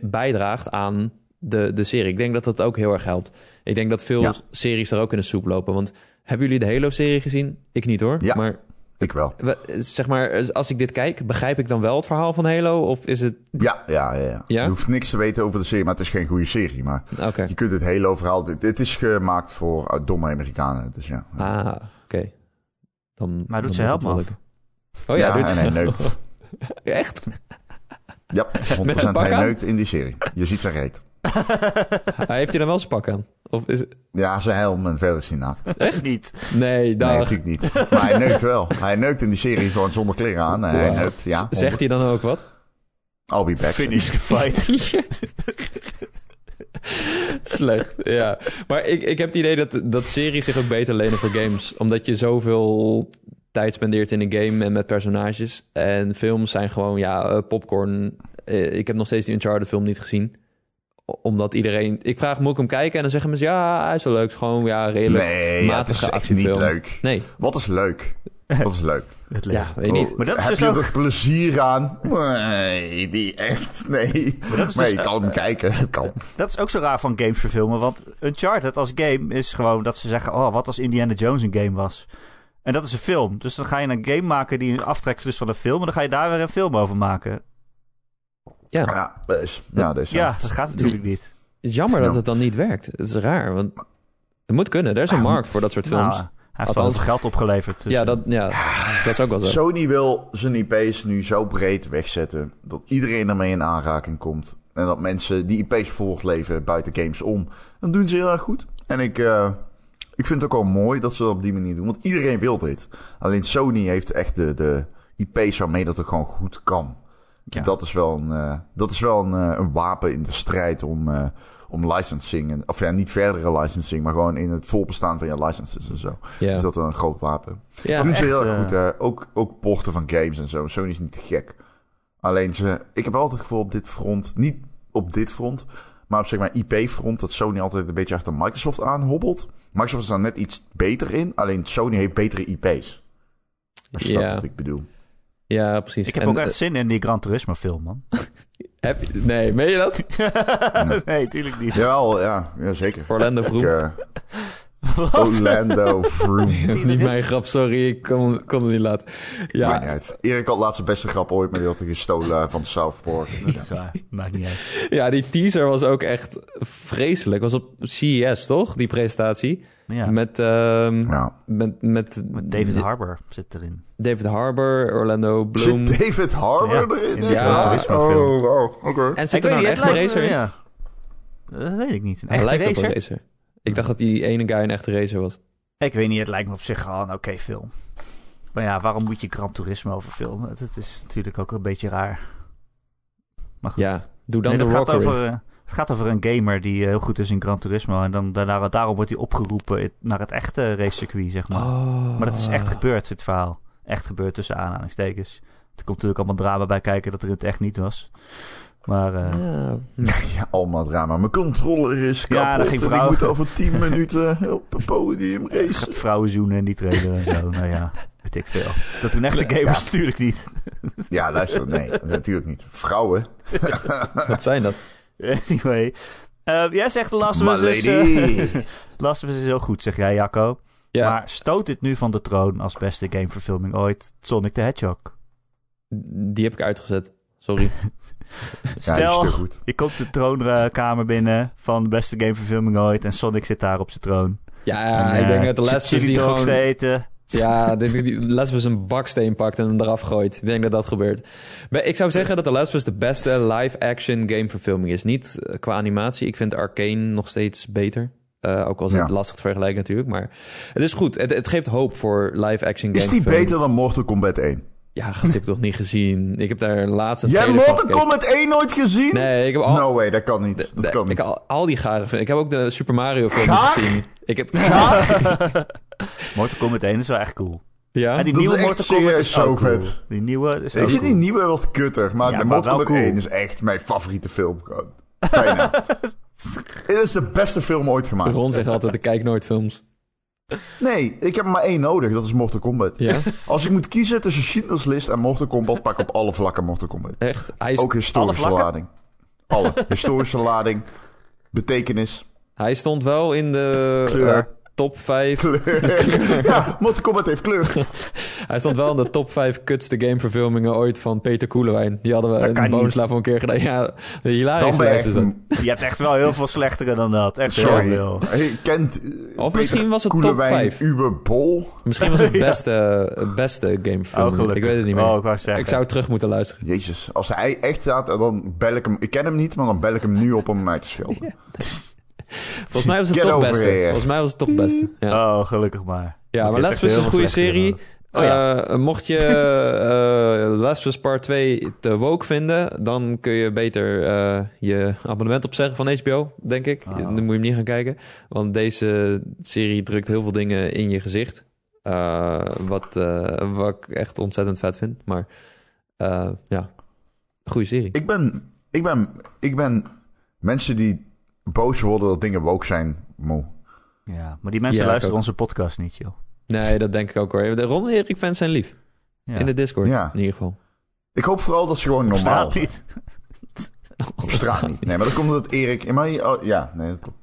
bijdraagt aan de, de serie. Ik denk dat dat ook heel erg helpt. Ik denk dat veel Ja. series er ook in de soep lopen. Want hebben jullie de Halo-serie gezien? Ik niet hoor. Ja. Maar Ik wel. we- zeg maar, als ik dit kijk, begrijp ik dan wel het verhaal van Halo? Of is het... Ja, ja, ja, ja. Ja? Je hoeft niks te weten over de serie, maar het is geen goede serie. Maar Oké. je kunt het hele verhaal... Dit, dit is gemaakt voor uh, domme Amerikanen. Dus ja. Ah, oké. Dan, Maar doet dan ze help lukken. Oh ja, doet ze en hij neukt. [laughs] Echt? Ja, 100% Met een pak hij neukt in die serie. Je ziet zijn reet. [laughs] Hij heeft hij dan wel zijn pak aan? Of is het... Ja, zijn helm en verder is hij naakt. Echt niet. Nee, Nee, dag. natuurlijk niet. Maar hij neukt wel. Hij neukt in die serie gewoon zonder kleren aan. En Hij neukt, ja. Zegt hij dan ook wat? I'll be back. Finish the fight. Slecht, ja. Maar ik, ik heb het idee dat, dat series zich ook beter lenen voor games. Omdat je zoveel tijd spendeert in een game en met personages. En films zijn gewoon, ja, eh, popcorn. Eh, ik heb nog steeds die Uncharted film niet gezien. Omdat iedereen... Ik vraag, moet ik hem kijken? En dan zeggen mensen, ja, hij is wel leuk. Het is gewoon, ja, redelijk Nee, ja, het is matige echt niet leuk. Nee, Wat is leuk? Wat is leuk? [laughs] Het leven. ja, weet je niet. Oh, Maar dat is Heb dus je ook- er plezier aan? Nee, die echt. Nee. Maar, dat is dus- je kan hem kijken. Het kan. Dat is ook zo raar van games verfilmen. Want Uncharted als game is gewoon dat ze zeggen... Oh, wat als Indiana Jones een game was? En dat is een film. Dus dan ga je een game maken die een aftreksel is van een film... en dan ga je daar weer een film over maken. Ja, Ja. Ja, dat is. Ja, dat gaat natuurlijk niet. het is jammer dat het dan niet werkt. Het is raar, want het moet kunnen. Er is een markt voor dat soort films. Nou, hij heeft al Althans- veel geld opgeleverd. dus, ja, eh, dat, ja, dat is ook wel zo. Sony wil zijn IP's nu zo breed wegzetten dat iedereen ermee in aanraking komt. En dat mensen die IP's voortleven buiten games om. Dat doen ze heel erg goed. En ik, eh, ik vind het ook wel mooi dat ze dat op die manier doen. Want iedereen wil dit. Alleen Sony heeft echt de, de IP's waarmee dat het gewoon goed kan. Ja. Dat is wel, een, eh, dat is wel een, eh, een wapen in de strijd om, eh, om licensing. En, of ja, niet verdere licensing, maar gewoon in het volbestaan van je licenses en zo. Ja. Is dat wel een groot wapen. Ja, Dat doen ze echt, heel erg goed. Hè? Ook, ook porten van games en zo. Sony is niet te gek. Alleen ze... Ik heb altijd het gevoel op dit front... Niet op dit front... Maar op zeg maar IP-front... dat Sony altijd een beetje achter Microsoft aanhobbelt. Microsoft is daar net iets beter in. Alleen Sony heeft betere IP's. Als je wat ik bedoel. Ja, precies. Ik heb En, ook echt eh, zin in die Gran Turismo film, man. [laughs] heb je- nee, meen je dat? [laughs] nee, tuurlijk niet. Jawel, ja, ja zeker. Orlando Ik, Vroom. eh, Orlando [laughs] Vroom. Dat is niet mijn grap, sorry. Ik kon, kon het niet laten. Maakt Ja, niet uit. Erik had laatst de beste grap ooit... maar die had hij gestolen van South Park. Dat is waar. Maakt niet uit. ja, die teaser was ook echt vreselijk. Was op CES, toch? Die presentatie. Ja. Met, ehm, Ja. met, met, Met David Harbour zit erin. David Harbour, Orlando Bloom. Zit David Harbour Ja, erin? in? Gran Turismo oh, oh, oké. En Ik zit er weet nou een niet, echte racer in? Ja. Dat weet ik niet. Een Hij echte lijkt op een racer. Ik dacht dat die ene guy een echte racer was. Ik weet niet, het lijkt me op zich gewoon een oké film. Maar ja, waarom moet je Gran Turismo over filmen? Dat is natuurlijk ook een beetje raar. Maar goed. Ja, doe dan Nee, de gaat over, eh, Het gaat over een gamer die eh, heel goed is in Gran Turismo. En dan, daarna, daarom wordt hij opgeroepen naar het echte racecircuit, zeg maar. Oh. Maar dat is echt gebeurd, dit verhaal. Echt gebeurd tussen aanhalingstekens. Er komt natuurlijk allemaal drama bij kijken dat er het echt niet was. Maar eh, Ja. [laughs] Ja, allemaal drama. Mijn controller is Ja, kapot. dat ging en ik vrouw. moet over 10 [laughs] minuten op een podium racen. gaat vrouwen zoenen in die trailer en zo. nou ja, weet ik veel. Dat doen echte gamers Ja. natuurlijk niet. [laughs] Ja, luister. Nee, natuurlijk niet. Vrouwen. Wat zijn dat? anyway. Eh, jij zegt Last of Us is... eh, Last of Us is heel goed, zeg jij, Jacco. Ja, Maar stoot dit nu van de troon als beste gameverfilming ooit Sonic the Hedgehog? die heb ik uitgezet. Sorry. [laughs] Stel, goed. je komt de troonkamer binnen van de beste gameverfilming ooit en Sonic zit daar op zijn troon. Ja, En, ik denk eh, dat de chi- Last of Us chili die gewoon... te eten. Ja, die Last of Us een baksteen pakt en hem eraf gooit. Ik denk dat dat gebeurt. Maar ik zou zeggen dat de Last of Us de beste live-action gameverfilming is. Niet eh, qua animatie. Ik vind Arcane nog steeds beter. Eh, ook al is het Ja. lastig te vergelijken natuurlijk. Maar het is goed. Het, het geeft hoop voor live-action Is die beter dan Mortal Kombat 1? Ja, gast, heb ik toch niet gezien. Ik heb daar laatst een Jij Mortal. Kombat 1 nooit gezien? Nee, ik heb al... No way, dat kan niet. Dat de- kan ik niet. al, al die gare films. Ik heb ook de Super Mario film gezien. Ik heb... [laughs] Mortal Kombat 1 is wel echt cool. Ja? En die Dat is nieuwe echt Mortal Kombat serieus is zo cool. vet. Die nieuwe is Ik vind die nieuwe wat kutter, maar Ja, de maar Mortal Kombat cool. 1 is echt mijn favoriete film. Bijna. [laughs] Het is de beste film ooit gemaakt. Ron zegt altijd, ik kijk nooit films. Nee, ik heb er maar één nodig, dat is Mortal Kombat. Ja? Als ik moet kiezen tussen Schindler's List en Mortal Kombat, pak ik op alle vlakken Mortal Kombat. Echt? Hij, is- Ook historische lading. Alle. Historische lading, betekenis. hij stond wel in de Kleur. Top 5. [laughs] ja, Mortal Kombat heeft kleur. [laughs] Hij stond wel in de top 5 kutste gameverfilmingen ooit van Peter Koelewijn. Die hadden we Dat in niet. bonuslevel een keer gedaan. Ja, lijst is dat. Je hebt echt wel heel veel slechtere dan dat. Echt heel Sorry. veel. Hey, kent eh, Of Peter misschien was het top Koelewijn vijf. Uwe Bol? Misschien was het [laughs] beste, beste game Oh, ik weet het niet meer. Oh, ik zou terug moeten luisteren. Jezus, als hij echt staat, dan bel ik hem. Ik ken hem niet, maar dan bel ik hem nu op om mij te schelden. Volgens mij was het Get toch beste. here. Volgens mij was het toch beste. Ja, Oh, gelukkig maar. ja Want maar Last is een goede serie. Oh, ja. Eh, mocht je [laughs] eh Last of Us Part 2 te woke vinden, dan kun je beter eh, je abonnement opzeggen van HBO, denk ik. Oh. Dan moet je hem niet gaan kijken. Want deze serie drukt heel veel dingen in je gezicht. Eh, wat, eh, wat ik echt ontzettend vet vind. Maar eh, ja, goede serie. Ik ben, ik ben, ik ben mensen die boos worden dat dingen woke zijn, moe. Ja, maar die mensen Ja, luisteren ook. onze podcast niet, joh. Nee, dat denk ik ook hoor. De Ron en Erik fans zijn lief. Ja. In de Discord, Ja. in ieder geval. Ik hoop vooral dat ze gewoon Op normaal straat zijn. niet. Op straat niet. Nee, maar dat komt omdat Erik... Maar, oh, ja, nee, dat klopt.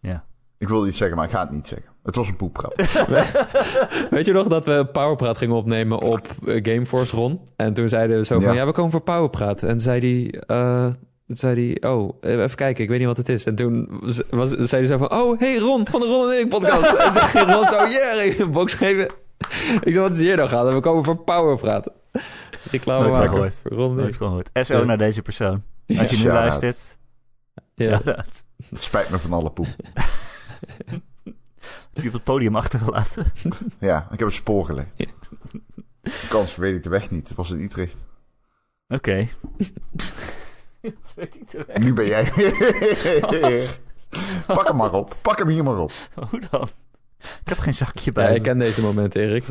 Ja. Ik wilde iets zeggen, maar ik ga het niet zeggen. Het was een poepgrap. [laughs] Weet je nog dat we Powerpraat gingen opnemen op eh, Gameforce, Ron? En toen zeiden we zo van, Ja. ja, we komen voor Powerpraat. En zei hij, eh, toen zei hij, oh, even kijken, ik weet niet wat het is. En toen was, zei hij zo van, oh, hey Ron, van de Ron en ik podcast. en toen ging Ron zo, yeah, een box geven. Ik zei, wat is hier nou gaan? En we komen voor Powerpraat. Reclame Nooit maken Ron Nooit gehoord. SO Ja. naar deze persoon. Als je nu luistert. Ja. Het spijt me van alle poep. [laughs] Heb je op het podium achtergelaten? Ja, ik heb het spoor gelegd. De kans weet ik de weg niet. Het was in Utrecht. Oké. [laughs] [laughs] Dat weet ik te weg. Nu ben jij... [laughs] Pak hem maar op. Pak hem hier maar op. [laughs] Hoe dan? Ik heb geen zakje Ja, bij ik me. ken deze momenten, Erik.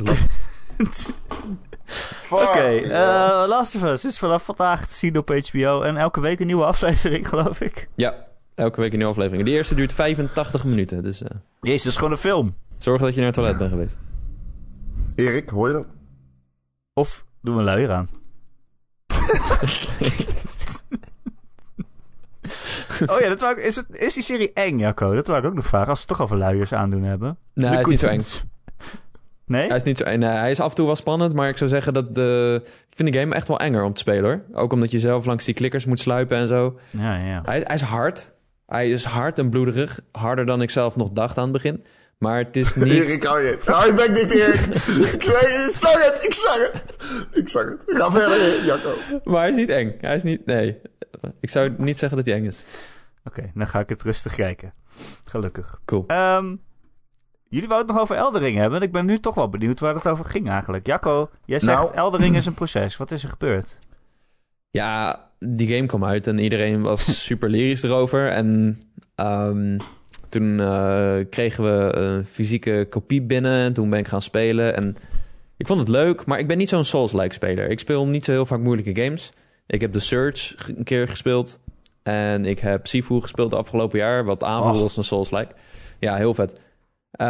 Oké, eh, Last of Us is vanaf vandaag te zien op HBO. En elke week een nieuwe aflevering, geloof ik. Ja, elke week een nieuwe aflevering. De eerste duurt 85 minuten, dus eh, Jezus, dat is gewoon een film. zorg dat je naar het toilet bent geweest. Erik, hoor je dat? Of doen we een luier aan. [laughs] oh ja, dat wou ik, is, het, is die serie eng, Jacco? Dat wou ik ook nog vragen. Als het toch over luiers aandoen hebben. Nee, hij is niet zo eng. Nee? Hij is niet zo eng. Nee, hij is af en toe wel spannend, maar ik zou zeggen dat de... Ik vind de game echt wel enger om te spelen, hoor. Ook omdat je zelf langs die klikkers moet sluipen en zo. Ja, ja. Hij, hij is hard. Hij is hard en bloederig. Harder dan ik zelf nog dacht aan het begin. Maar het is [laughs] niet... Erik, hou je. Hou je bek dicht, Erik. [laughs] ik zag het, ik zag het. Ik zag het. Ga verder, Jacco. Maar hij is niet eng. Hij is niet... Nee. Ik zou niet zeggen dat hij eng is. Oké, dan ga ik het rustig kijken. Gelukkig. Cool. Ehm, jullie wouden het nog over Eldering hebben. Ik ben nu toch wel benieuwd waar het over ging eigenlijk. Jacco, jij zegt Nou. Eldering is een proces. Wat is er gebeurd? Ja, die game kwam uit en iedereen was [laughs] super lyrisch erover. En ehm, toen eh, kregen we een fysieke kopie binnen. En toen ben ik gaan spelen. En ik vond het leuk, maar ik ben niet zo'n Souls-like speler. Ik speel niet zo heel vaak moeilijke games. Ik heb The Surge g- een keer gespeeld. En ik heb Sifu gespeeld de afgelopen jaar. Wat aanvoelde als een Souls-like. Ja, heel vet. Eh,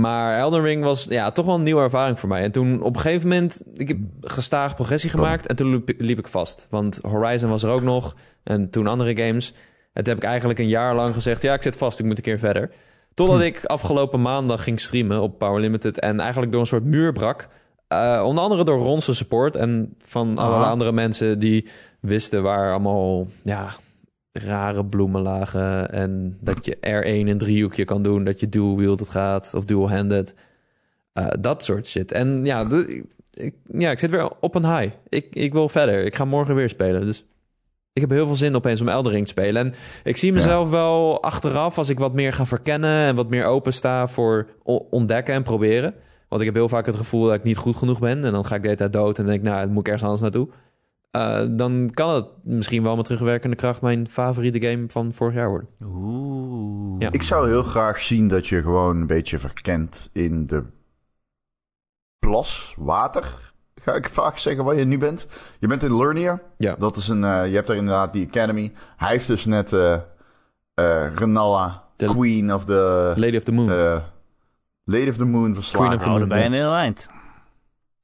maar Elden Ring was ja, toch wel een nieuwe ervaring voor mij. En toen op een gegeven moment... Ik heb gestaag progressie gemaakt en toen liep, liep ik vast. Want Horizon was er ook nog. En toen andere games. En toen heb ik eigenlijk een jaar lang gezegd... Ja, ik zit vast, ik moet een keer verder. Totdat ik afgelopen maandag ging streamen op Power Limited... en eigenlijk door een soort muur brak. Eh, onder andere door Ronse support en van Ah. allerlei andere mensen... die wisten waar allemaal ja, rare bloemen lagen... en dat je R1 een driehoekje kan doen... dat je dual-wielded gaat of dual-handed... Eh, dat soort shit. En ja, de- ik, ja, ik zit weer op een high. Ik, ik wil verder. Ik ga morgen weer spelen. Dus ik heb heel veel zin opeens om Eldering te spelen. En ik zie mezelf wel achteraf als ik wat meer ga verkennen... en wat meer open sta voor ontdekken en proberen. Want ik heb heel vaak het gevoel dat ik niet goed genoeg ben. En dan ga ik de hele tijd dood en denk ik... nou, dan moet ik ergens anders naartoe. Eh, dan kan het misschien wel met terugwerkende kracht... mijn favoriete game van vorig jaar worden. Oeh. Ja. Ik zou heel graag zien dat je gewoon een beetje verkent in de plas, water. Ga ik vaak zeggen waar je nu bent. Je bent in Lernia. Ja. Dat is een, eh, je hebt daar inderdaad die academy. Hij heeft dus net eh eh, Renalla, De- Queen of the... Lady of the Moon. Lady of the Moon verslagen. Queen of the Moon, dan ben je ja. een heel eind.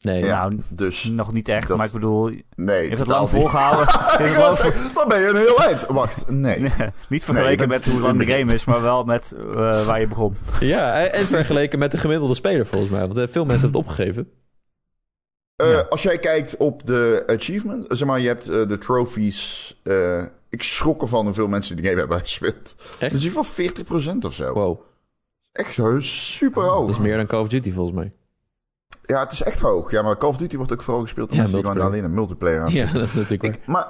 nee, Ja, Nou, dus nog niet echt, Dat- maar ik bedoel... Je nee. hebt het lang niet. volgehouden. [laughs] Ik dan ben je een heel eind. Wacht, nee. [laughs] niet vergeleken Nee, met hoe lang de game is, maar wel met eh, waar je begon. [laughs] Ja, en vergeleken met de gemiddelde speler volgens mij. Want eh, veel mensen hebben het opgegeven. Eh, Ja. Als jij kijkt op de achievement, zeg maar, je hebt de trophies eh, ik schrok ervan hoeveel mensen die game hebben gespeeld. Echt? Dat is hier van 40% of zo. Wow, Echt super hoog. dat is meer dan Call of Duty volgens mij. Ja, het is echt hoog. Ja, maar Call of Duty wordt ook vooral gespeeld door Ja, gewoon multiplayer. alleen een multiplayer aan Ja, dat is natuurlijk. Ik, maar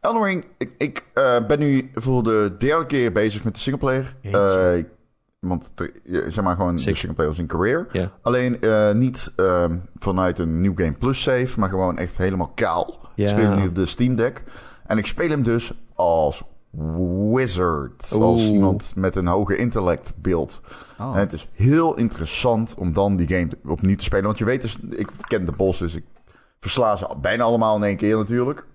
Elden Ring, ik, ik eh, ben nu voor de derde keer bezig met de singleplayer. Ik- want je- zeg maar gewoon Sick. de singleplayer als in career. Ja. Alleen eh, niet ehm, vanuit een New Game Plus save, maar gewoon echt helemaal kaal. Ja. Ik speel hem nu op de Steam Deck. En ik speel hem dus als wizard. Als iemand met een hoge intellect beeld. Oh. En het is heel interessant om dan die game opnieuw te spelen. Want je weet dus, ik ken de boss, dus ik versla ze bijna allemaal in één keer natuurlijk.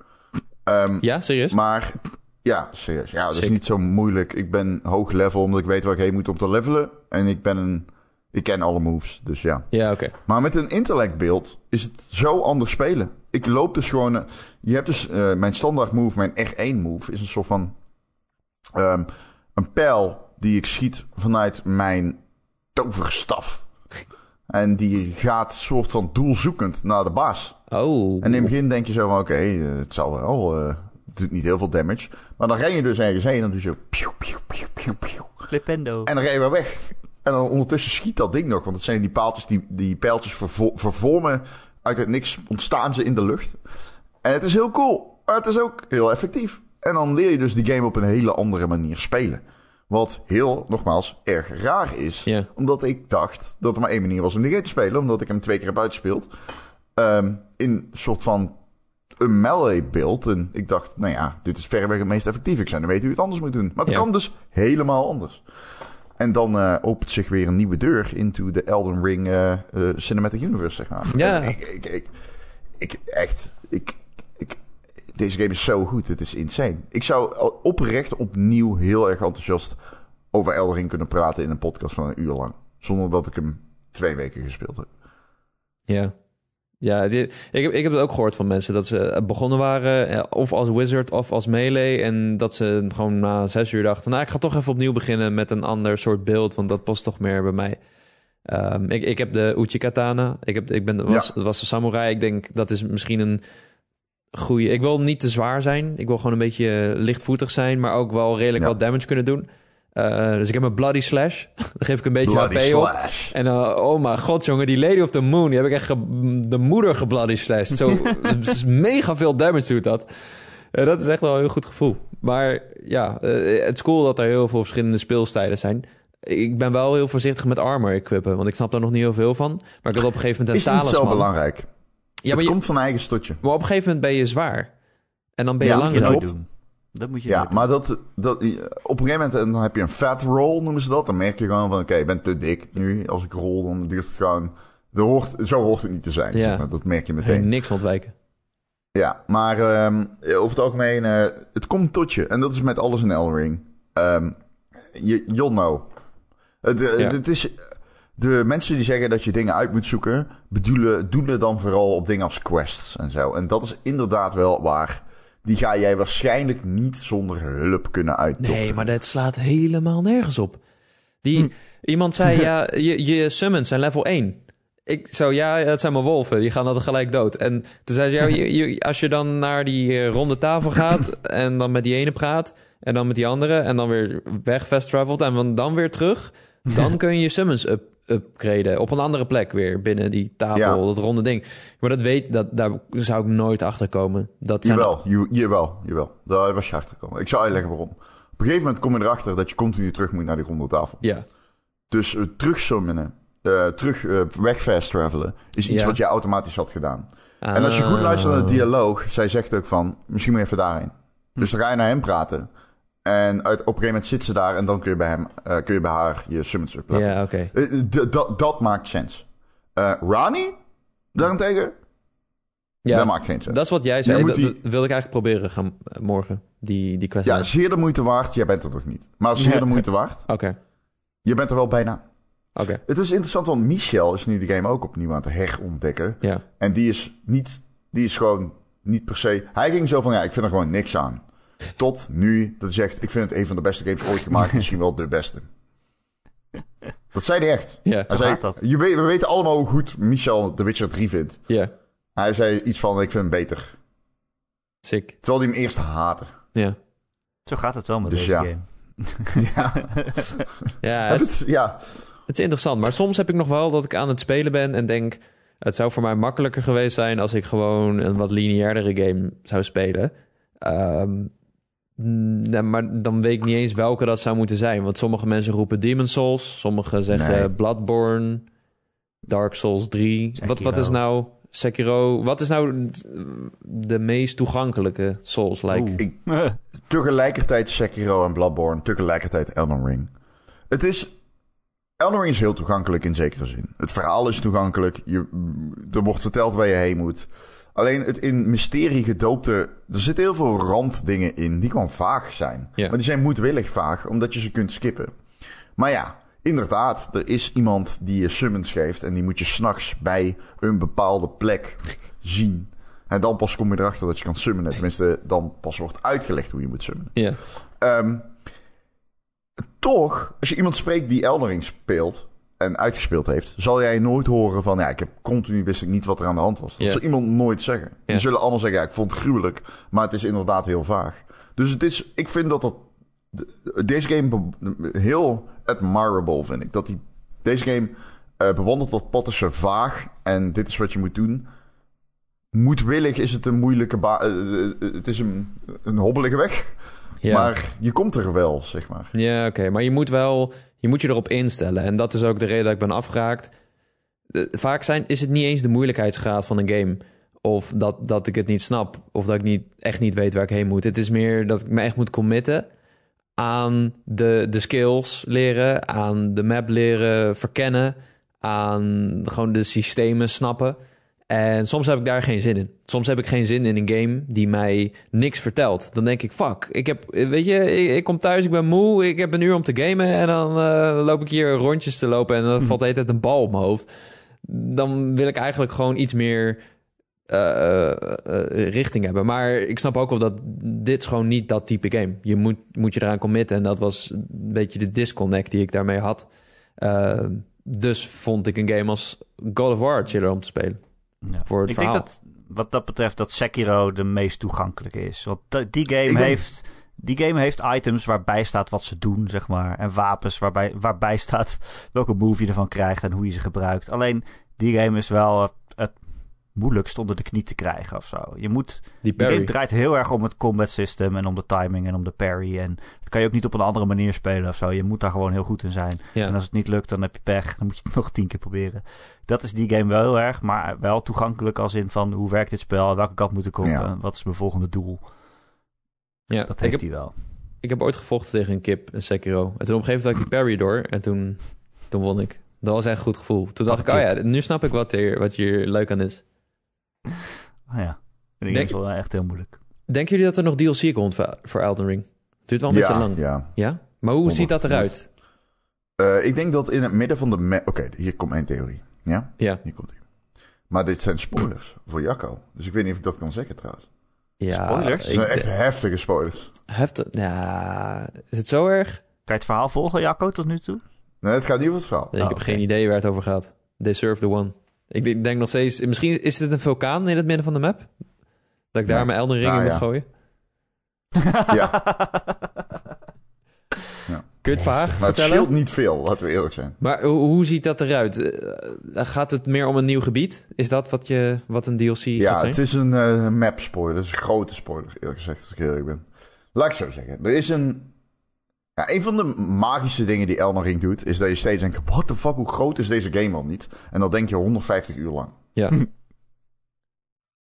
Ehm, Ja, serieus? maar ja, serieus. Ja, dat is niet zo moeilijk. Ik ben hoog level omdat ik weet waar ik heen moet om te levelen. En ik ben een... Ik ken alle moves, dus ja. Ja, oké. Maar met een intellectbeeld is het zo anders spelen. Ik loop dus gewoon... eh, je hebt dus... eh, mijn standaard move, mijn R1 move... is een soort van... ehm, een pijl die ik schiet vanuit mijn toverstaf. En die gaat soort van doelzoekend naar de baas. Oh. En in het begin denk je zo van, oké, eh, het zal wel, eh, het doet niet heel veel damage. Maar dan ren je dus ergens heen en dan doe je zo... Piu, piu, piu, piu, piu. Flipendo. En dan ren je weer weg. En dan ondertussen schiet dat ding nog. Want het zijn die paaltjes, die, die pijltjes vervo- vervormen. Uit het niks ontstaan ze in de lucht. En het is heel cool. Maar het is ook heel effectief. En dan leer je dus die game op een hele andere manier spelen. Wat heel, nogmaals, erg raar is. Omdat ik dacht dat er maar één manier was om die game te spelen. Omdat ik hem twee keer heb uitgespeeld. Ehm, in een soort van een melee beeld. En ik dacht, nou ja, dit is verreweg het meest effectief. Ik zou niet weten hoe je het anders moet doen. Maar het kan dus helemaal anders. En dan eh, opent zich weer een nieuwe deur into de Elden Ring eh, eh, Cinematic Universe, zeg maar. Ja. Ik, ik, ik, ik- echt, ik, deze game is zo goed. Het is insane. Ik zou oprecht opnieuw heel erg enthousiast over Elden Ring kunnen praten in een podcast van een uur lang. Zonder dat ik hem twee weken gespeeld heb. Ja. Ja, ik, heb, ik heb het ook gehoord van mensen dat ze begonnen waren, eh, of als wizard of als melee. En dat ze gewoon na zes uur dachten, nou, ik ga toch even opnieuw beginnen met een ander soort beeld, want dat past toch meer bij mij. Ehm, ik, ik heb de Uchi Katana, ik, heb, ik ben, was, was de samurai. Ik denk dat is misschien een goede. Ik wil niet te zwaar zijn, ik wil gewoon een beetje lichtvoetig zijn, maar ook wel redelijk Ja. wat damage kunnen doen. Eh, dus ik heb een Bloody Slash, [laughs] daar geef ik een beetje Bloody HP op. En uh, oh mijn god, jongen, die Lady of the Moon, die heb ik echt de moeder gebloody slashed. Zo [laughs] is mega veel damage doet dat. Dat is echt wel een heel goed gevoel. Maar ja, eh, het is cool dat er heel veel verschillende speelstijlen zijn. Ik ben wel heel voorzichtig met armor equippen, want ik snap daar nog niet heel veel van. Maar ik had op een gegeven moment Is een niet zo talisman. belangrijk. Ja, het je- komt van eigen stotje. maar op een gegeven moment ben je zwaar. En dan ben je Ja, Dat moet je langzaam. doen. Dat moet je Ja, maar dat, dat, op een gegeven moment en dan heb je een fat roll, noemen ze dat. Dan merk je gewoon van, oké, ik ben te dik nu. Als ik rol, dan duurt het gewoon... Er hoort, zo hoort het niet te zijn. Ja. zeg maar. Dat merk je Hey, meteen. niks ontwijken. Ja, maar ehm, over het algemeen, eh, het komt tot je. En dat is met alles in Elden Ring. Ehm, you'll know. Het, eh, Ja. het is, de mensen die zeggen dat je dingen uit moet zoeken, bedoelen, doelen dan vooral op dingen als quests en zo. En dat is inderdaad wel waar. Die ga jij waarschijnlijk niet zonder hulp kunnen uitdokteren. Nee, maar dat slaat helemaal nergens op. Die, Hm. Iemand zei, [laughs] ja, je, je summons zijn level 1. Ik zo, ja, het zijn maar wolven. Die gaan dan gelijk dood. En toen zei ze, ja, je, je- als je dan naar die eh, ronde tafel gaat... [clears throat] en dan met die ene praat... en dan met die andere... en dan weer weg fast travelt... en dan- dan weer terug... dan [laughs] kun je je summons up, upgraden. Op een andere plek weer binnen die tafel, Ja. dat ronde ding. Maar dat weet, dat, daar zou ik nooit achter komen. Dat zijn Jawel, je, jawel, jawel. Daar was je achter gekomen. Ik zal uitleggen waarom. Op een gegeven moment kom je erachter dat je continu terug moet naar die ronde tafel. Ja, Dus uh, terug summonen, eh, terug weg fast travelen, is iets Ja. wat je automatisch had gedaan. En als je goed luistert naar de dialoog, zij zegt ook van, misschien moet je even daarheen. Dus dan ga je naar hem praten. En uit, op een gegeven moment zit ze daar en dan kun je bij, hem, eh, kun je bij haar je summons uploaden. Ja, oké. Eh, eh, dat- maakt sens. Eh Rani, daarentegen, Ja. dat maakt geen sens. Dat is wat jij zei. Dat, die- dat wilde ik eigenlijk proberen gaan morgen. Die, die quest. Ja, zeer de moeite waard. Jij bent er nog niet. Maar zeer de moeite waard. [laughs] Oké, Je bent er wel bijna. oké. Het is interessant, want Michel is nu de game ook opnieuw aan het herontdekken. Ja. En die is niet, die is gewoon niet per se. Hij ging zo van ja, ik vind er gewoon niks aan. Tot nu dat hij zegt, ik vind het een van de beste games ooit gemaakt, [laughs] misschien wel de beste. Dat zei hij echt. Ja, Hij Zo zei, gaat dat. Je weet, we weten allemaal hoe goed Michel The Witcher 3 vindt. ja. Hij zei iets van, ik vind hem beter. Sick. Terwijl hij hem eerst haatte. Ja. Zo gaat het wel met Dus deze ja. game. [laughs] ja, [laughs] Ja, het, het, is- ja. het is interessant. Maar soms heb ik nog wel dat ik aan het spelen ben en denk... Het zou voor mij makkelijker geweest zijn als ik gewoon een wat lineairdere game zou spelen. Ehm, nee, maar dan weet ik niet eens welke dat zou moeten zijn. Want sommige mensen roepen Demon Souls. Sommigen zeggen Nee. Bloodborne, Dark Souls 3. Wat, wat is nou Sekiro? Wat is nou de meest toegankelijke Souls-like? Ik- tegelijkertijd Sekiro en Bloodborne, tegelijkertijd Elden Ring. Het is... Elden Ring is heel toegankelijk in zekere zin. Het verhaal is toegankelijk. Je, er wordt verteld waar je heen moet. Alleen het in mysterie gedoopte... Er zitten heel veel randdingen in die gewoon vaag zijn. Ja. Maar die zijn moedwillig vaag, omdat je ze kunt skippen. Maar ja, inderdaad, er is iemand die je summons geeft... en die moet je s'nachts bij een bepaalde plek zien. En dan pas kom je erachter dat je kan summonen. Tenminste, dan pas wordt uitgelegd hoe je moet summonen. Ja. Ehm, toch, als je iemand spreekt die Eldering speelt en uitgespeeld heeft, zal jij nooit horen van, ja, ik heb continu wist ik niet wat er aan de hand was. Dat Ja. zal iemand nooit zeggen. Die Ja. zullen allemaal zeggen, ja, ik vond het gruwelijk, maar het is inderdaad heel vaag. Dus het is, ik vind dat dat, de- deze game heel admirable vind ik. Dat die, deze game eh, bewandelt dat tussen vaag en dit is wat je moet doen. Moedwillig is het een moeilijke baan. het is een, een hobbelige weg. Maar je komt er wel, zeg maar. Ja, oké. Maar je moet wel... Je moet je erop instellen. En dat is ook de reden dat ik ben afgeraakt. Eh, Vaak zijn, is het niet eens de moeilijkheidsgraad van een game. Of dat, dat ik het niet snap. Of dat ik niet, echt niet weet waar ik heen moet. Het is meer dat ik me echt moet committen aan de, de skills leren. Aan de map leren verkennen. Aan gewoon de systemen snappen. En soms heb ik daar geen zin in. Soms heb ik geen zin in een game die mij niks vertelt. Dan denk ik, fuck, ik heb, weet je, ik, ik kom thuis, ik ben moe, ik heb een uur om te gamen en dan eh, loop ik hier rondjes te lopen en dan valt de hele tijd een bal op mijn hoofd. Dan wil ik eigenlijk gewoon iets meer eh, eh, richting hebben. Maar ik snap ook wel dat dit is gewoon niet dat type game. Je moet, moet je eraan committen en dat was een beetje de disconnect die ik daarmee had. Dus vond ik een game als God of War chiller om te spelen. Ja. Voor het ik verhaal. denk dat wat dat betreft dat Sekiro de meest toegankelijke is. Want die game, Ik denk- heeft, die game heeft items waarbij staat wat ze doen, zeg maar. En wapens waarbij, waarbij [laughs] staat welke move je ervan krijgt en hoe je ze gebruikt. Alleen die game is wel moeilijkst onder de knie te krijgen of zo. Je moet, Die parry. game draait heel erg om het combat system en om de timing en om de parry. En dat kan je ook niet op een andere manier spelen of zo. Je moet daar gewoon heel goed in zijn. Ja. En als het niet lukt, dan heb je pech. Dan moet je het [laughs] nog tien keer proberen. Dat is die game wel heel erg, maar wel toegankelijk als in van hoe werkt dit spel, welke kant moet ik op Ja. en wat is mijn volgende doel. ja. Dat heeft hij wel. ik heb ooit gevochten tegen een kip, een Sekiro. En toen op een gegeven moment had ik die parry door. En toen, toen won ik. Dat was echt een goed gevoel. Toen dacht ik, oh ja, nu snap ik wat hier, wat hier leuk aan is. [laughs] Ja, die Denk- is wel echt heel moeilijk. Denken jullie dat er nog DLC komt voor, Elden Ring? Duurt wel een beetje lang. ja. Ja? Maar hoe ziet dat 100%. eruit? Eh, ik denk dat in het midden van de... Oké, hier komt mijn theorie. Ja? Ja. Hier komt ie. Maar dit zijn spoilers [clears throat] voor Jacco. Dus ik weet niet of ik dat kan zeggen trouwens. ja Spoilers? Het zijn Ik, echt heftige spoilers. heftig. Ja, is het zo erg? Kan je het verhaal volgen, Jacco, tot nu toe? Nee, het gaat niet over het verhaal. ik Oh, heb oké. geen idee waar het over gaat. They serve the one. Ik denk, nog steeds... Misschien is het een vulkaan in het midden van de map? Dat ik daar mijn Elden Ring Nou, in moet ja. gooien? [laughs] Ja, Kun je het vaag maar het vertellen? scheelt niet veel, laten we eerlijk zijn. Maar hoe, hoe ziet dat eruit? Eh, gaat het meer om een nieuw gebied? Is dat wat, je, wat een DLC Ja, gaat zijn? het is een eh, map spoiler. Het is een grote spoiler, eerlijk gezegd, als ik eerlijk ben. Laat ik zo zeggen. Er is een... Ja, een van de magische dingen die Elden Ring doet, is dat je steeds denkt, what the fuck, hoe groot is deze game al niet? En dan denk je 150 uur lang. Ja, [laughs]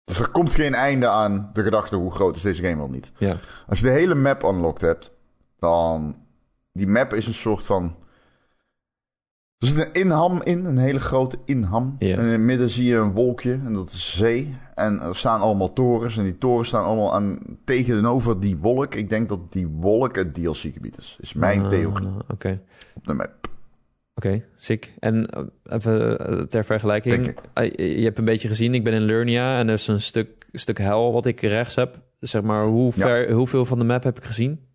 Dus er komt geen einde aan de gedachte, hoe groot is deze game al niet? ja. Als je de hele map unlocked hebt, dan... Die map is een soort van... Er zit een inham in, een hele grote inham. Ja. En in het midden zie je een wolkje, en dat is zee. En er staan allemaal torens, en die torens staan allemaal aan, tegenover die wolk. Ik denk dat die wolk het DLC-gebied is. Is mijn Ah, theorie Oké, op de map. oké, sick. En eh, even eh, ter vergelijking. Denk eh, je hebt een beetje gezien, ik ben in Lernia en er is een stuk, stuk hel wat ik rechts heb. Zeg maar, hoe Ja. ver, hoeveel van de map heb ik gezien?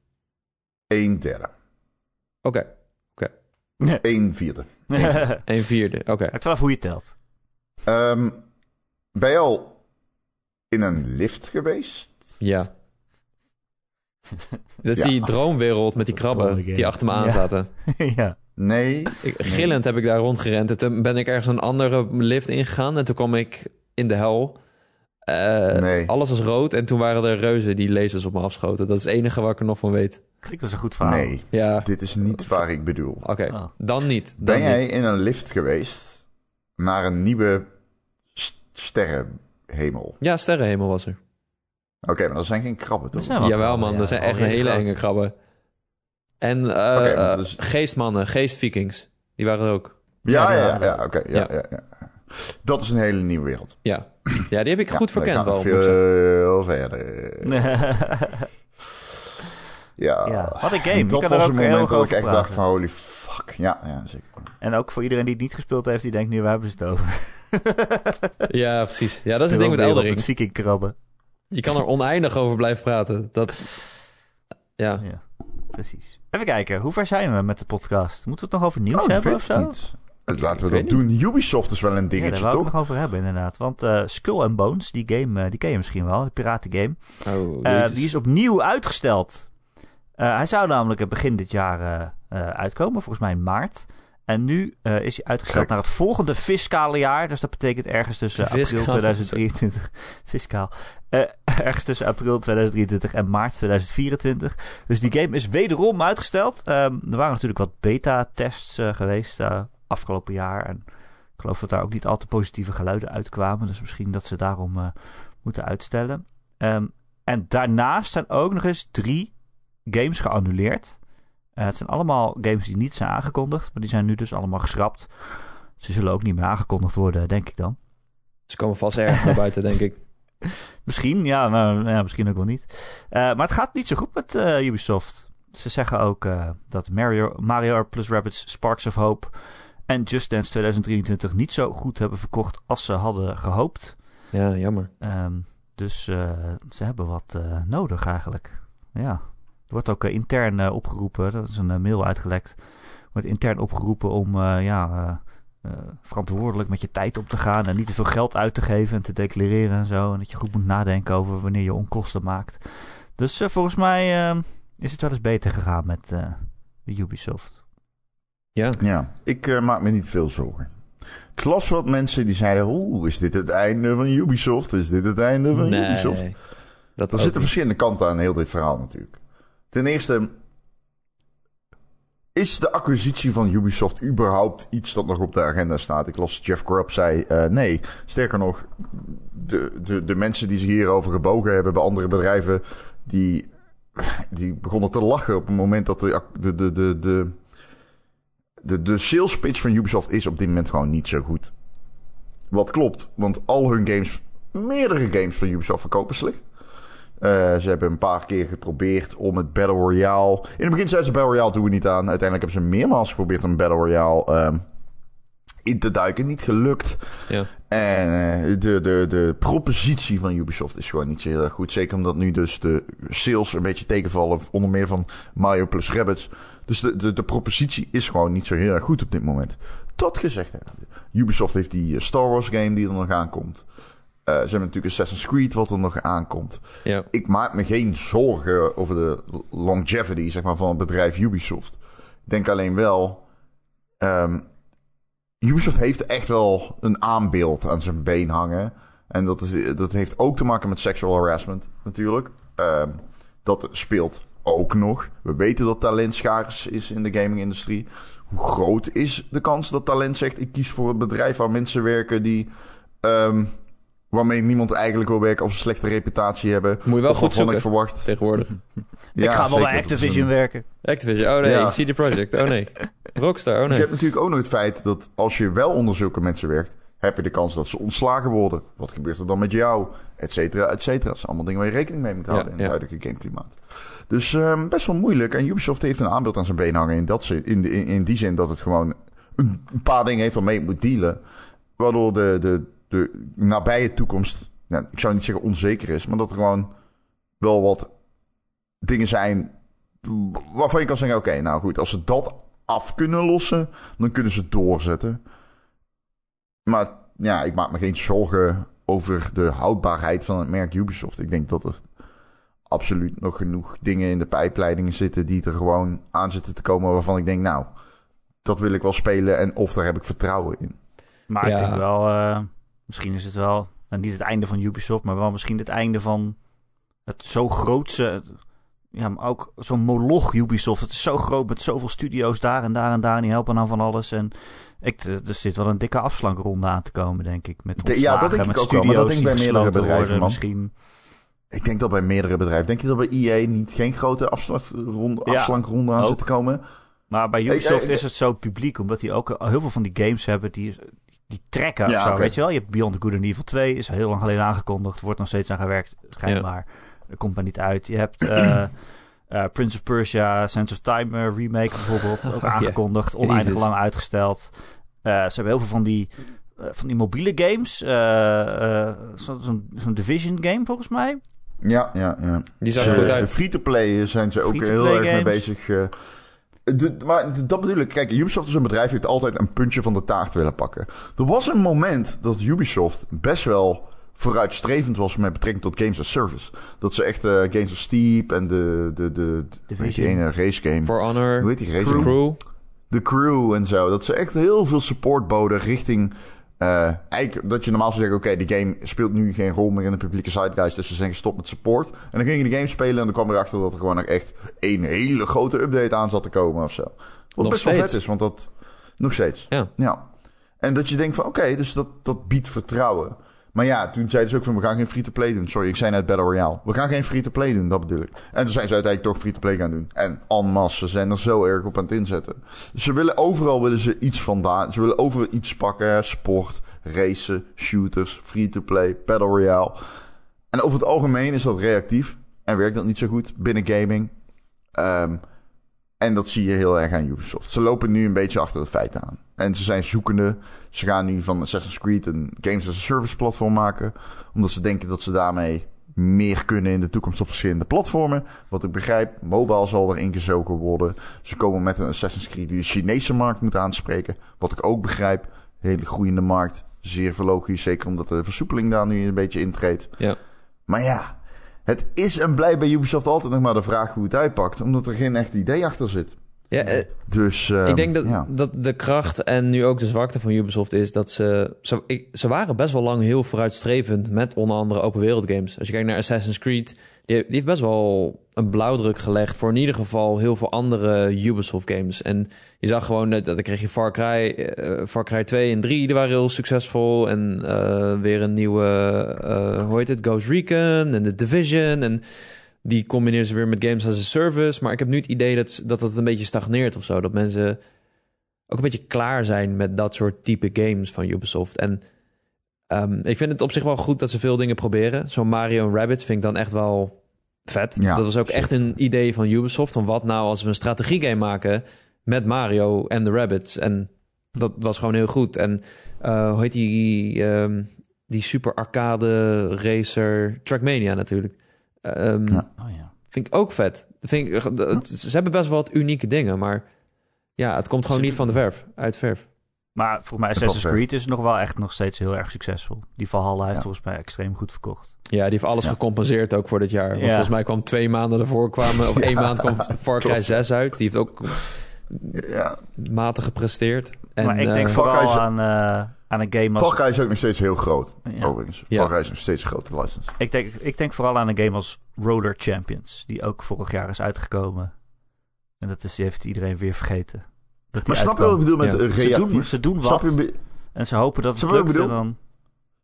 Een derde. Oké, Een vierde. [laughs] een vierde. Oké. Het wel even hoe je telt. Ehm, ben je al in een lift geweest? Ja. [laughs] Dat is Ja. die droomwereld met die krabben die achter me aan zaten. [laughs] ja. Nee, Ik, gillend heb ik daar rondgerend. En toen ben ik ergens een andere lift ingegaan. En toen kwam ik in de hel. Eh, Nee. Alles was rood. En toen waren er reuzen die lasers op me afschoten. Dat is het enige wat ik er nog van weet. Klinkt als een goed verhaal. nee. Ja, Dit is niet waar ik bedoel. oké. Oh. Dan niet. Dan Ben jij niet. in een lift geweest naar een nieuwe st- sterrenhemel? Ja, sterrenhemel was er. Oké, maar dat zijn geen krabben, toch? Jawel krabben, man, ja. dat zijn echt een hele enge krabben. En is- geestmannen, geestvikings. Die waren er ook. Ja, Ja, ja, oké. ja, ja. Ja, Dat is een hele nieuwe wereld. Ja, ja die heb ik goed verkend wel. Veel verder. [laughs] Ja. Ja, wat een game. Je Dat was ook een heel moment erg dat ik echt praten. dacht van holy fuck. Ja, ja zeker. en ook voor iedereen die het niet gespeeld heeft, die denkt nu, waar hebben ze het over? [laughs] Ja, precies. Ja, dat is het ding met Eldering. Met vikingkrabben. Je kan er oneindig over blijven praten. Dat... [laughs] Ja. Ja, precies. Even kijken, hoe ver zijn we met de podcast? Moeten we het nog over nieuws Oh, hebben of zo? niet. Laten we dat doen. Ubisoft is wel een Ja, daar dingetje, wou ik toch? nog over hebben, inderdaad. Want eh, Skull and Bones, die game, eh, die ken je misschien wel, de piratengame. Oh, Eh, die is opnieuw uitgesteld. Eh, hij zou namelijk begin dit jaar eh, uitkomen, volgens mij in maart. En nu eh, is hij uitgesteld Correct. naar het volgende fiscale jaar. Dus dat betekent ergens tussen april Fiscaal. [laughs] 2023... Fiscaal. Eh, [laughs] ergens tussen april 2023 en maart 2024. Dus die game is wederom uitgesteld. Ehm, er waren natuurlijk wat beta-tests geweest afgelopen jaar. En ik geloof dat daar ook niet al te positieve geluiden uitkwamen. Dus misschien dat ze daarom moeten uitstellen. Ehm, en daarnaast zijn ook nog eens drie games geannuleerd. Eh, het zijn allemaal games die niet zijn aangekondigd, maar die zijn nu dus allemaal geschrapt. Ze zullen ook niet meer aangekondigd worden, denk ik dan. Ze komen vast ergens naar buiten, denk ik. [laughs] Misschien, ja, maar ja, misschien ook wel niet. Eh, maar het gaat niet zo goed met eh, Ubisoft. Ze zeggen ook dat Mario, Mario plus Rabbids Sparks of Hope en Just Dance 2023 niet zo goed hebben verkocht als ze hadden gehoopt. Ja, jammer. Ehm, dus ze hebben wat nodig eigenlijk. Ja. Er wordt ook eh, intern eh, opgeroepen, dat is een eh, mail uitgelekt. Wordt intern opgeroepen om eh, ja, verantwoordelijk met je tijd om te gaan en niet te veel geld uit te geven en te declareren en zo. En dat je goed moet nadenken over wanneer je onkosten maakt. Dus eh, volgens mij eh, is het wel eens beter gegaan met eh, de Ubisoft. Ja. Ja, ik eh, maak me niet veel zorgen. Ik las wat mensen die zeiden... Oeh, is dit het einde van Ubisoft? Is dit het einde van Ubisoft? Dat Er zitten niet. verschillende kanten aan heel dit verhaal natuurlijk. Ten eerste... Is de acquisitie van Ubisoft überhaupt iets dat nog op de agenda staat? Ik las Jeff Grubb zei eh, nee. Sterker nog, de, de, de mensen die zich hierover gebogen hebben bij andere bedrijven... die, die begonnen te lachen op het moment dat de, de, de, de, de, de, de sales pitch van Ubisoft is op dit moment gewoon niet zo goed. Wat klopt, want al hun games, meerdere games van Ubisoft verkopen slecht. Eh, ze hebben een paar keer geprobeerd om het Battle Royale... In het begin zeiden ze Battle Royale doen we niet aan. Uiteindelijk hebben ze meermaals geprobeerd om Battle Royale ehm, in te duiken. Niet gelukt. Ja. En eh, de, de, de propositie van Ubisoft is gewoon niet zo heel erg goed. Zeker omdat nu dus de sales een beetje tegenvallen. Onder meer van Mario plus Rabbids. Dus de, de, de propositie is gewoon niet zo heel erg goed op dit moment. Dat gezegd hebben. Ubisoft heeft die eh, Star Wars game die er nog aankomt. Eh, ze hebben natuurlijk Assassin's Creed wat er nog aankomt. Ja. Ik maak me geen zorgen over de longevity zeg maar, van het bedrijf Ubisoft. Ik denk alleen wel... ehm, Ubisoft heeft echt wel een aanbeeld aan zijn been hangen. En dat, is, dat heeft ook te maken met sexual harassment natuurlijk. Ehm, dat speelt ook nog. We weten dat talent schaars is in de gaming-industrie. Hoe groot is de kans dat talent zegt... ik kies voor het bedrijf waar mensen werken die... ehm, waarmee niemand eigenlijk wil werken... of een slechte reputatie hebben. Moet je wel goed zoeken ik verwacht. tegenwoordig. [laughs] ik ga wel zeker, bij Activision een- werken. Activision, oh nee. Ja. CD Projekt, oh nee. [laughs] Rockstar, oh Je nee. hebt natuurlijk ook nog het feit dat als je wel onder zulke mensen werkt, heb je de kans dat ze ontslagen worden. Wat gebeurt er dan met jou? Et cetera, et cetera. Dat zijn allemaal dingen waar je rekening mee moet houden Ja, in het ja. huidige gameklimaat. Dus ehm, best wel moeilijk. En Ubisoft heeft een aanbeeld aan zijn been hangen in, dat zin, in, de- in, in die zin dat het gewoon een, paar dingen heeft waarmee het moet dealen. Waardoor de, de, de nabije toekomst, nou, ik zou niet zeggen onzeker is, maar dat er gewoon wel wat dingen zijn waarvan je kan zeggen: oké, nou goed, als ze dat af kunnen lossen, dan kunnen ze doorzetten. Maar ja, ik maak me geen zorgen over de houdbaarheid van het merk Ubisoft. Ik denk dat er absoluut nog genoeg dingen in de pijpleidingen zitten die er gewoon aan zitten te komen waarvan ik denk, nou, dat wil ik wel spelen en of daar heb ik vertrouwen in. Maar Ja. ik denk wel, eh, misschien is het wel, nou, niet het einde van Ubisoft, maar wel misschien het einde van het zo grootse, het- ja, maar ook zo'n moloch Ubisoft. Het is zo groot met zoveel studio's daar en daar en daar en die helpen aan van alles. En ik, er zit wel een dikke afslankronde aan te komen, denk ik. Met De- ja, dat denk ik met ook wel, maar dat denk ik bij meerdere bedrijven. Misschien. Ik denk dat bij meerdere bedrijven. Denk je dat bij EA niet geen grote afslankronde, Ja, afslankronde aan zit te komen? Maar bij Ik- Ubisoft ik- is het zo publiek, omdat die ook heel veel van die games hebben die, die trekken Ja, of zo. Weet je wel, je hebt Beyond the Good and Evil 2, is heel lang geleden aangekondigd, wordt nog steeds aan gewerkt, schijnbaar. Dat komt maar niet uit. Je hebt eh, [clears throat] eh, Prince of Persia, Sense of Time eh, remake bijvoorbeeld, ook [laughs] Ja. aangekondigd, oneindig lang uitgesteld. Eh, ze hebben heel veel van die, van die mobiele games, eh, eh, zo- zo'n zo'n Division game volgens mij. Ja, ja, ja. Die zag er goed uit. Free-to-play zijn ze ook heel erg mee bezig. De- maar dat bedoel ik. Kijk, Ubisoft is een bedrijf die heeft altijd een puntje van de taart willen pakken. Er was een moment dat Ubisoft best wel vooruitstrevend was met betrekking tot games as service. Dat ze echt eh, Games of Steep en de, de, de, de die ene race game. For Honor, Hoe heet die race Crew. de crew en zo. Dat ze echt heel veel support boden richting. Eh, eigenlijk dat je normaal zou zeggen: oké, die game speelt nu geen rol meer in de publieke zeitgeist. Dus ze zijn gestopt met support. En dan ging je de game spelen en dan kwam erachter dat er gewoon nog echt een hele grote update aan zat te komen of zo. Wat Nog best wel vet is, want dat. Nog steeds. Ja. Ja. En dat je denkt van oké, dus dat, dat biedt vertrouwen. Maar ja, toen zeiden ze ook van we gaan geen free-to-play doen. Sorry, ik zei net Battle Royale. We gaan geen free-to-play doen, dat bedoel ik. En toen zijn ze uiteindelijk toch free-to-play gaan doen. En en ze zijn er zo erg op aan het inzetten. Ze willen overal willen ze iets vandaan. Ze willen overal iets pakken. Sport, racen, shooters, free-to-play, Battle Royale. En over het algemeen is dat reactief. En werkt dat niet zo goed binnen gaming. Ehm, en dat zie je heel erg aan Ubisoft. Ze lopen nu een beetje achter de feiten aan. En ze zijn zoekende. Ze gaan nu van Assassin's Creed een Games as a Service platform maken. Omdat ze denken dat ze daarmee meer kunnen in de toekomst op verschillende platformen. Wat ik begrijp, mobile zal er ingezogen worden. Ze komen met een Assassin's Creed die de Chinese markt moet aanspreken. Wat ik ook begrijp. Hele groeiende markt. Zeer logisch. Zeker omdat de versoepeling daar nu een beetje intreedt. Ja. Maar ja, het is en blijft bij Ubisoft altijd nog maar de vraag hoe het uitpakt. Omdat er geen echt idee achter zit. Ja, eh, Dus ehm, ik denk dat, ja. dat de kracht en nu ook de zwakte van Ubisoft is dat ze... Ze, ik- ze waren best wel lang heel vooruitstrevend met onder andere open wereld games. Als je kijkt naar Assassin's Creed, die, die heeft best wel een blauwdruk gelegd voor in ieder geval heel veel andere Ubisoft games. En je zag gewoon, dat dan kreeg je Far Cry, eh, Far Cry 2 en 3, die waren heel succesvol. En eh, weer een nieuwe, hoe heet het, Ghost Recon en The Division en... Die combineren ze weer met games as a service. Maar ik heb nu het idee dat dat, dat een beetje stagneert of zo. Dat mensen ook een beetje klaar zijn met dat soort type games van Ubisoft. En ehm, ik vind het op zich wel goed dat ze veel dingen proberen. Zo'n Mario en Rabbids vind ik dan echt wel vet. Ja, dat was ook zeker. echt een idee van Ubisoft. Van wat nou als we een strategiegame maken met Mario en de Rabbids. En dat was gewoon heel goed. En eh, hoe heet die, ehm, die super arcade racer Trackmania natuurlijk. Ehm, Ja. Oh ja. Vind ik ook vet. Vind ik, het- ze hebben best wel wat unieke dingen, maar ja, het komt gewoon niet van de verf, uit verf. Maar volgens mij Assassin's Creed is nog wel echt nog steeds heel erg succesvol. Die Valhalla heeft Ja. volgens mij extreem goed verkocht. Ja, die heeft alles Ja. gecompenseerd ook voor dit jaar. Want Ja. volgens mij kwam twee maanden ervoor kwamen, of [laughs] één maand kwam Far Cry klopt. 6 uit. Die heeft ook ja. matig gepresteerd. En, maar ik denk eh, vooral is- aan, eh, aan een game als... Far Cry is ook nog steeds heel groot. Ja. Overigens. Ja. Far Cry is nog steeds een grote license. Ik denk, ik denk vooral aan een game als Roller Champions. Die ook vorig jaar is uitgekomen. En dat is, die heeft iedereen weer vergeten. Dat die Maar snap je wat ik bedoel met Ja. eh, Ze doen, reactief? ze doen wat. je, En ze hopen dat het lukt. Dan,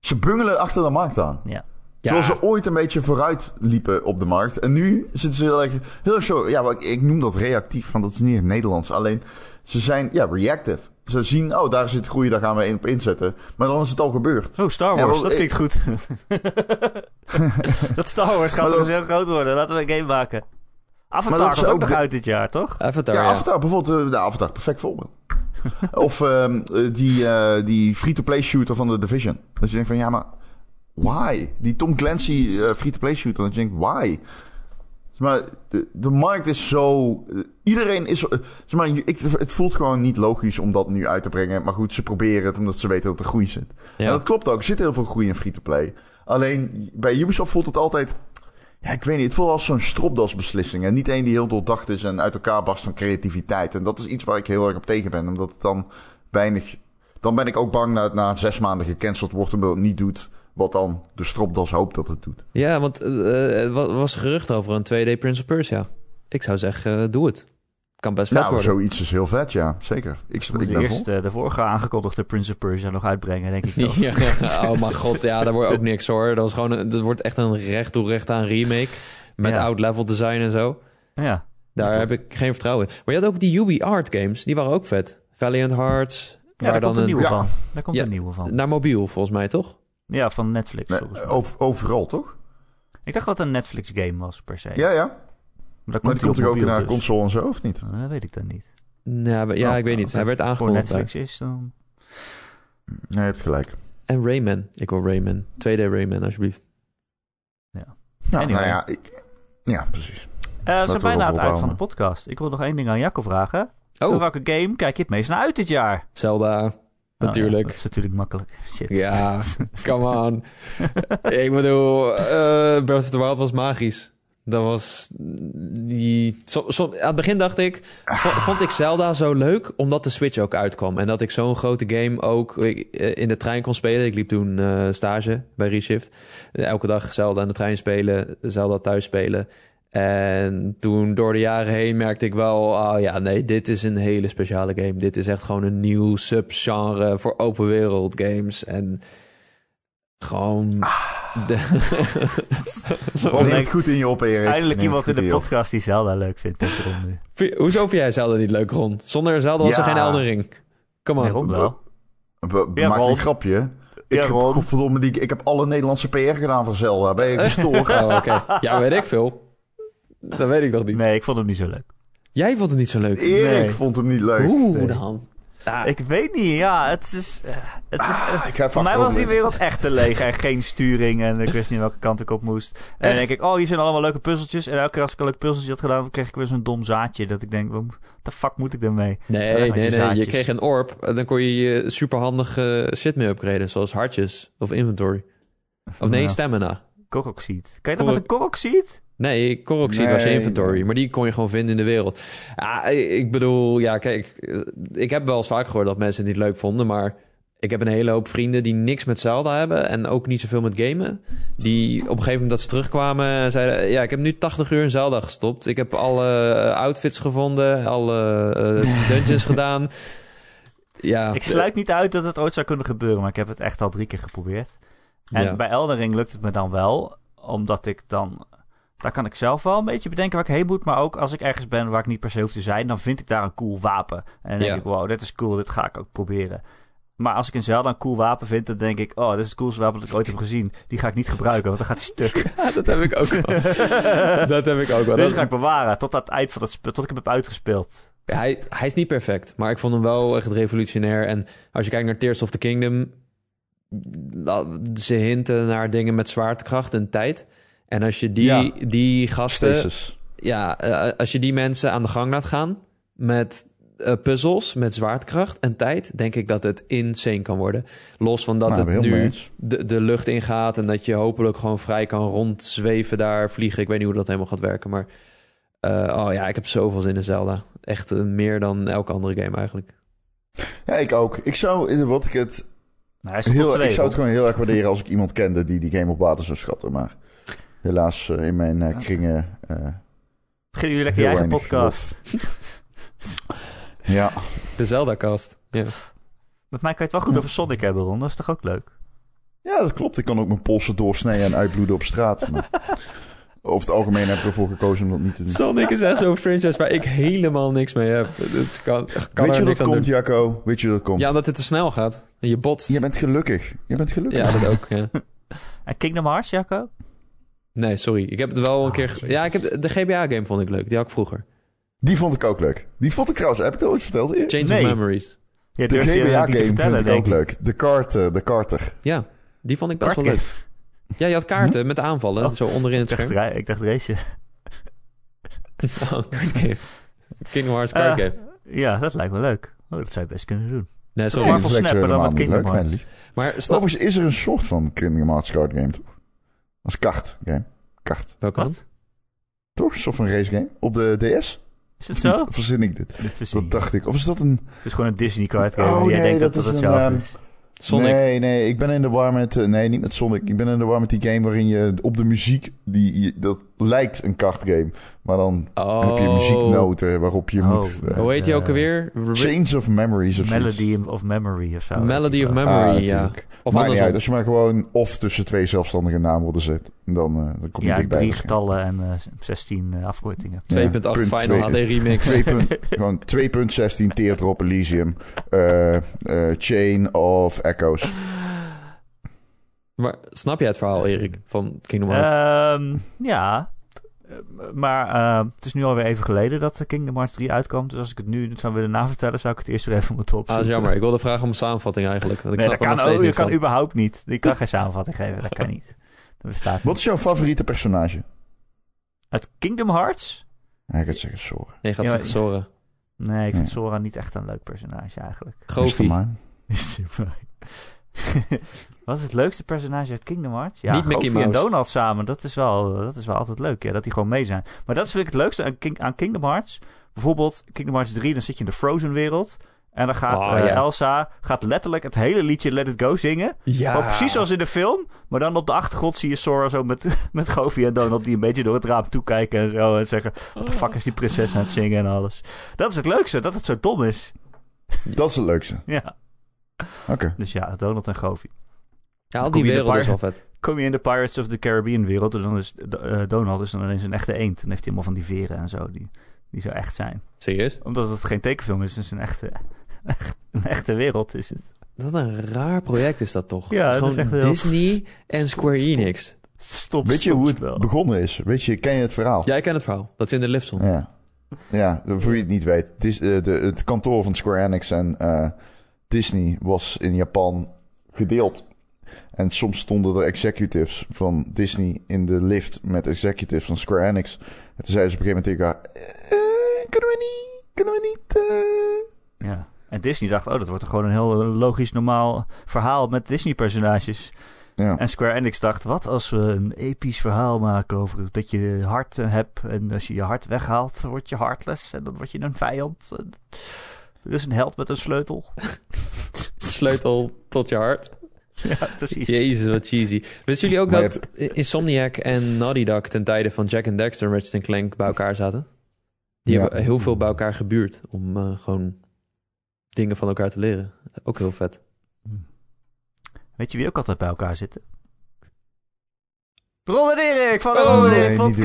ze bungelen achter de markt aan. ja. Zoals ze ooit een beetje vooruit liepen op de markt. En nu zitten ze heel erg... Heel erg zo... Ja, ik, ik noem dat reactief, want dat is niet in het Nederlands. Alleen, ze zijn ja, reactive. Ze zien, oh, daar zit groei, daar gaan we in, op inzetten. Maar dan is het al gebeurd. Oh, Star Ja, Wars, wel, dat ik- klinkt goed. [laughs] dat Star Wars gaat eens heel groot worden. Laten we een game maken. Maar Avatar dat komt is ook ook nog uit dit jaar, toch? Avatar, Ja, ja. Avatar bijvoorbeeld. eh, de Avatar, perfect voorbeeld. [laughs] of ehm, eh, die, eh, die free-to-play shooter van de Division. Dat je denkt van, ja, maar why? Die Tom Clancy eh, free-to-play shooter. Dat je denkt, why? Maar de, de markt is zo... iedereen is... zeg maar, ik, het voelt gewoon niet logisch om dat nu uit te brengen. Maar goed, ze proberen het omdat ze weten dat er groei zit. Ja. En dat klopt ook. Er zit heel veel groei in free-to-play. Alleen bij Ubisoft voelt het altijd... Ja, ik weet niet. Het voelt als zo'n stropdasbeslissing. En niet één die heel doordacht is en uit elkaar barst van creativiteit. En dat is iets waar ik heel erg op tegen ben. Omdat het dan weinig... Dan ben ik ook bang dat het na zes maanden gecanceld wordt omdat het niet doet wat dan de stropdas hoopt dat het doet. Ja, want eh, er wa- was gerucht over een 2D Prince of Persia. Ik zou zeggen, eh, doe het. Kan best vet Nou, worden. zoiets is heel vet, ja. Zeker. Ik, ik ben eerst vol. de vorige aangekondigde Prince of Persia nog uitbrengen, denk ik wel. [laughs] Ja, oh mijn god, ja, daar wordt ook niks hoor. Dat, was gewoon een, dat wordt echt een recht toe recht aan remake. Met Ja. oud level design en zo. Ja. Daar Ja, heb ik geen vertrouwen in. Maar je had ook die Ubi Art games. Die waren ook vet. Valiant Hearts. Ja, daar dan komt een nieuwe Ja. van. Daar komt Ja. een nieuwe van. Naar mobiel, volgens mij, toch? Ja, van Netflix. Nee, volgens mij. over- overal, toch? Ik dacht dat het een Netflix game was, per se. Ja, ja. Maar, Maar dat die komt hij ook naar dus. console en zo, of niet? Eh, Dat weet ik dan niet. Ja, we- ja Oh, ik weet niet. Hij werd Voor aangekondigd daar. Netflix is dan... Nee, je hebt gelijk. En Rayman. Ik wil Rayman. 2D Rayman, alsjeblieft. Nou, Anyway. nou ja, ik... Ja, precies. Eh, we zijn bijna aan het eind van de podcast. Ik wil nog één ding aan Jacco vragen. Oh, Welke game kijk je het meest naar uit dit jaar? Zelda. Oh, Natuurlijk. dat is natuurlijk makkelijk. Shit. Ja, [laughs] come on. [laughs] ik bedoel, eh Breath of the Wild was magisch. Dat was die... Som- aan het begin dacht ik, vo- vond ik Zelda zo leuk omdat de Switch ook uitkwam. En dat ik zo'n grote game ook eh, in de trein kon spelen. Ik liep toen eh, stage bij Reshift. Elke dag Zelda in de trein spelen, Zelda thuis spelen. En toen door de jaren heen merkte ik wel, oh ja, nee, dit is een hele speciale game. Dit is echt gewoon een nieuw subgenre voor open wereld games. En gewoon... De... [laughs] Neem het goed in je op, Erik. Eindelijk Neem iemand in de op. podcast die Zelda leuk vindt. Hoezo vind jij Zelda niet leuk, Ron? Zonder Zelda was er geen Elden Ring. Kom Nee, wel. We- Ja, Maak een grapje. Ik, Ja, godverdomme, die, ik heb alle Nederlandse PR gedaan voor Zelda. Ben je [laughs] gestoord? Oh, oké. Ja, weet ik veel. Dat weet ik nog niet. Nee, ik vond hem niet zo leuk. Jij vond het niet zo leuk. Erik Nee. vond hem niet leuk. Hoe Nee. dan? Ja, Ik weet niet, ja, het is... eh, Het is Ah, ik ga voor mij was die wereld echt te leeg en geen sturing en ik wist niet welke kant ik op moest. En dan denk ik, oh, hier zijn allemaal leuke puzzeltjes. En elke keer als ik een leuk puzzeltje had gedaan, kreeg ik weer zo'n dom zaadje. Dat ik denk, wat de fuck moet ik ermee? nee, nee, je nee. Je kreeg een orb. en Dan kon je je superhandige shit mee upgraden. Zoals hartjes of inventory. Of nee, stamina. Korokseed. Kan je dat met een Korok- korokseed? Nee, was je Nee, inventory. nee. Maar die kon je gewoon vinden in de wereld. Ja, ik bedoel, ja, kijk. Ik heb wel eens vaak gehoord dat mensen het niet leuk vonden. Maar ik heb een hele hoop vrienden die niks met Zelda hebben. En ook niet zoveel met gamen. Die op een gegeven moment dat ze terugkwamen en zeiden... Ja, ik heb nu 80 uur in Zelda gestopt. Ik heb alle eh, outfits gevonden. Alle eh, [laughs] dungeons gedaan. Ja, Ik sluit niet uit dat het ooit zou kunnen gebeuren, maar ik heb het echt al drie keer geprobeerd. En Ja. bij Elden Ring lukt het me dan wel, omdat ik dan... Daar kan ik zelf wel een beetje bedenken waar ik heen moet. Maar ook als ik ergens ben waar ik niet per se hoef te zijn, dan vind ik daar een cool wapen. En dan denk Ja. ik, wow, dit is cool, dit ga ik ook proberen. Maar als ik in Zelda een cool wapen vind, dan denk ik, oh, dit is het coolste wapen dat ik ooit heb gezien. Die ga ik niet gebruiken, want dan gaat hij stuk. [laughs] Ja, dat heb ik ook wel. [laughs] dat heb ik ook wel. Deze Dat- ga ik bewaren tot het eind van het spel, tot ik hem heb uitgespeeld. Hij, hij is niet perfect, maar ik vond hem wel echt revolutionair. En als je kijkt naar Tears of the Kingdom, ze hinten naar dingen met zwaartekracht en tijd. En als je die, Ja. die gasten, Stasis. ja, eh, als je die mensen aan de gang laat gaan met eh, puzzels, met zwaartekracht en tijd, denk ik dat het insane kan worden. Los van dat Nou, het nu de, de lucht ingaat en dat je hopelijk gewoon vrij kan rondzweven daar, vliegen. Ik weet niet hoe dat helemaal gaat werken, maar eh, oh ja, ik heb zoveel zin in Zelda. Echt meer dan elke andere game eigenlijk. Ja, ik ook. Ik zou, wat ik het Nou, heel, twee, ik zou het gewoon heel erg waarderen als ik iemand kende die die game op waarde zou schatten. Maar helaas eh, in mijn eh, kringen. eh, Beginnen jullie lekker je eigen podcast. ja, [laughs] De Zelda-cast. Ja. Met mij kan je het wel goed over Sonic hebben, Ron. Dat is toch ook leuk? ja, dat klopt. Ik kan ook mijn polsen doorsnijden en uitbloeden op straat. Maar over het algemeen heb ik ervoor gekozen om dat niet te doen. Sonic is echt zo'n franchise waar ik helemaal niks mee heb. Dus kan, kan Weet er je dat komt, doen. Jacco? Weet je dat komt? Ja, omdat het te snel gaat. En je botst. Je bent gelukkig. Je bent gelukkig. Ja, dat ook. Ja. [laughs] En Kingdom Hearts, Jacco? Nee, sorry. Ik heb het wel een Oh, keer... Jezus. Ja, ik heb de GBA-game vond ik leuk. Die had ik vroeger. Die vond ik ook leuk. Die vond ik trouwens, heb ik dat ooit verteld? Change Nee. of Memories. Ja, De GBA-game vind ik ook leuk. De, kart, eh, de Carter. Ja, die vond ik best wel leuk. Ja, je had kaarten met aanvallen. Oh. Zo onderin het Ik dacht, scherm. ik dacht race. Oh, kaartgame. Kingdom Hearts Eh, kaartgame. Ja, dat lijkt me leuk. Oh, dat zou je best kunnen doen. Nee, Nee, sorry. Marvel dat is Snap, maar dan met Kingdom Hearts. Maar snap... Overigens is er een soort van Kingdom Hearts card game, toch? Als kart game. kart. Welke dan? Wat? Toch? Of een race game? Op de DS? Is het zo? Of verzin ik dit? Dit verzin Dat dacht ik. Of is dat een... Het is gewoon een Disney card game. Oh, jij nee, denkt dat dat dat is hetzelfde een, is. Sonic. Nee, nee, ik ben in de war met... eh, nee, niet met Sonic. Ik ben in de war met die game waarin je op de muziek... Die, je- dat lijkt een kartgame. Maar dan Oh. heb je muzieknoten waarop je Oh, moet... eh, Hoe heet die Eh, ook alweer? Chains of Memories of. Melody of Memory of zo. Melody of Memory. Ah, ja. Of niet uit. Als je maar gewoon of tussen twee zelfstandige naamwoorden zet. Dan, eh, dan kom je Ja, dichtbij. drie getallen en eh, 16 eh, afkortingen. 2.8 punt Final HD. Remix. Twee punt- [laughs] gewoon 2.16 Teardrop Elysium. eh, eh, Chain of Echoes. Maar snap jij het verhaal, Erik, van Kingdom Hearts? Ehm, ja, maar eh, het is nu alweer even geleden dat Kingdom Hearts 3 uitkwam. Dus als ik het nu zou willen navertellen, zou ik het eerst weer even moeten ah, opzoeken. dat is jammer. Ik wilde vragen om een samenvatting eigenlijk. Want ik nee, snap dat kan, nog steeds je niet kan van. überhaupt niet. Je kan geen samenvatting geven, dat kan niet. Dat bestaat niet. Wat is jouw favoriete personage? Uit Kingdom Hearts? Ja, ik ga zeggen Sora. Nee, je gaat Ja, zeggen Sora. Nee, ik vind. Sora niet echt een leuk personage eigenlijk. Goofy. Mr. [laughs] Wat is het leukste personage uit Kingdom Hearts? Ja, Niet Mickey Goofy en. Donald samen. Dat is, wel, dat is wel altijd leuk, ja, dat die gewoon mee zijn. Maar dat vind ik het leukste aan, King- aan Kingdom Hearts. Bijvoorbeeld Kingdom Hearts 3, dan zit je in de Frozen wereld. En dan gaat Oh, eh, ja. Elsa gaat letterlijk het hele liedje Let It Go zingen. Ja. Precies zoals in de film. Maar dan op de achtergrond zie je Sora zo met, [laughs] met Goofy en Donald... die een beetje door het raam toekijken en zo. En zeggen, wat de fuck is die prinses aan het zingen en alles. Dat is het leukste, dat het zo dom is. Dat is het leukste. Ja, Oké. dus ja, Donald en Goofy. Ja, al Kom die je in de wereld is wel vet. kom je in de Pirates of the Caribbean wereld... en dan is eh, Donald is dan ineens een echte eend. Dan heeft hij allemaal van die veren en zo, die, die zo echt zijn. Serieus? Omdat het geen tekenfilm is, het is een echte, [laughs] een echte wereld is het. Wat een raar project is dat toch? Ja, het is dat is gewoon echt heel- Disney en Square Stop, stop. Enix. Stop, Weet je stop hoe het spel. begonnen is? Weet je, ken je het verhaal? Ja, ik ken het verhaal. Dat is in de lift stond. Ja. Ja, voor wie het niet weet. Dis- eh, de, het kantoor van Square Enix en eh, Disney was in Japan gedeeld. En soms stonden er executives van Disney in de lift met executives van Square Enix. En toen zeiden ze op een gegeven moment tegen elkaar... "Eh, kunnen we niet... Kunnen we niet... eh?" Ja. En Disney dacht, oh, dat wordt gewoon een heel logisch, normaal verhaal met Disney-personages. Ja. En Square Enix dacht, wat als we een episch verhaal maken over dat je hart eh, hebt. En als je je hart weghaalt, word je heartless. En dan word je een vijand. Er is een held met een sleutel. [laughs] Sleutel tot je hart. [laughs] ja, precies. Jezus, wat cheesy. Wisten jullie ook Maar dat Insomniac en Naughty Dog ten tijde van Jack and Dexter en Ratchet Clank bij elkaar zaten? Die Ja. hebben heel veel bij elkaar gebuurd om eh, gewoon dingen van elkaar te leren. Ook heel vet. Weet je wie ook altijd bij elkaar zitten? Ron en Erik van de Oh, Ron en Erik podcast.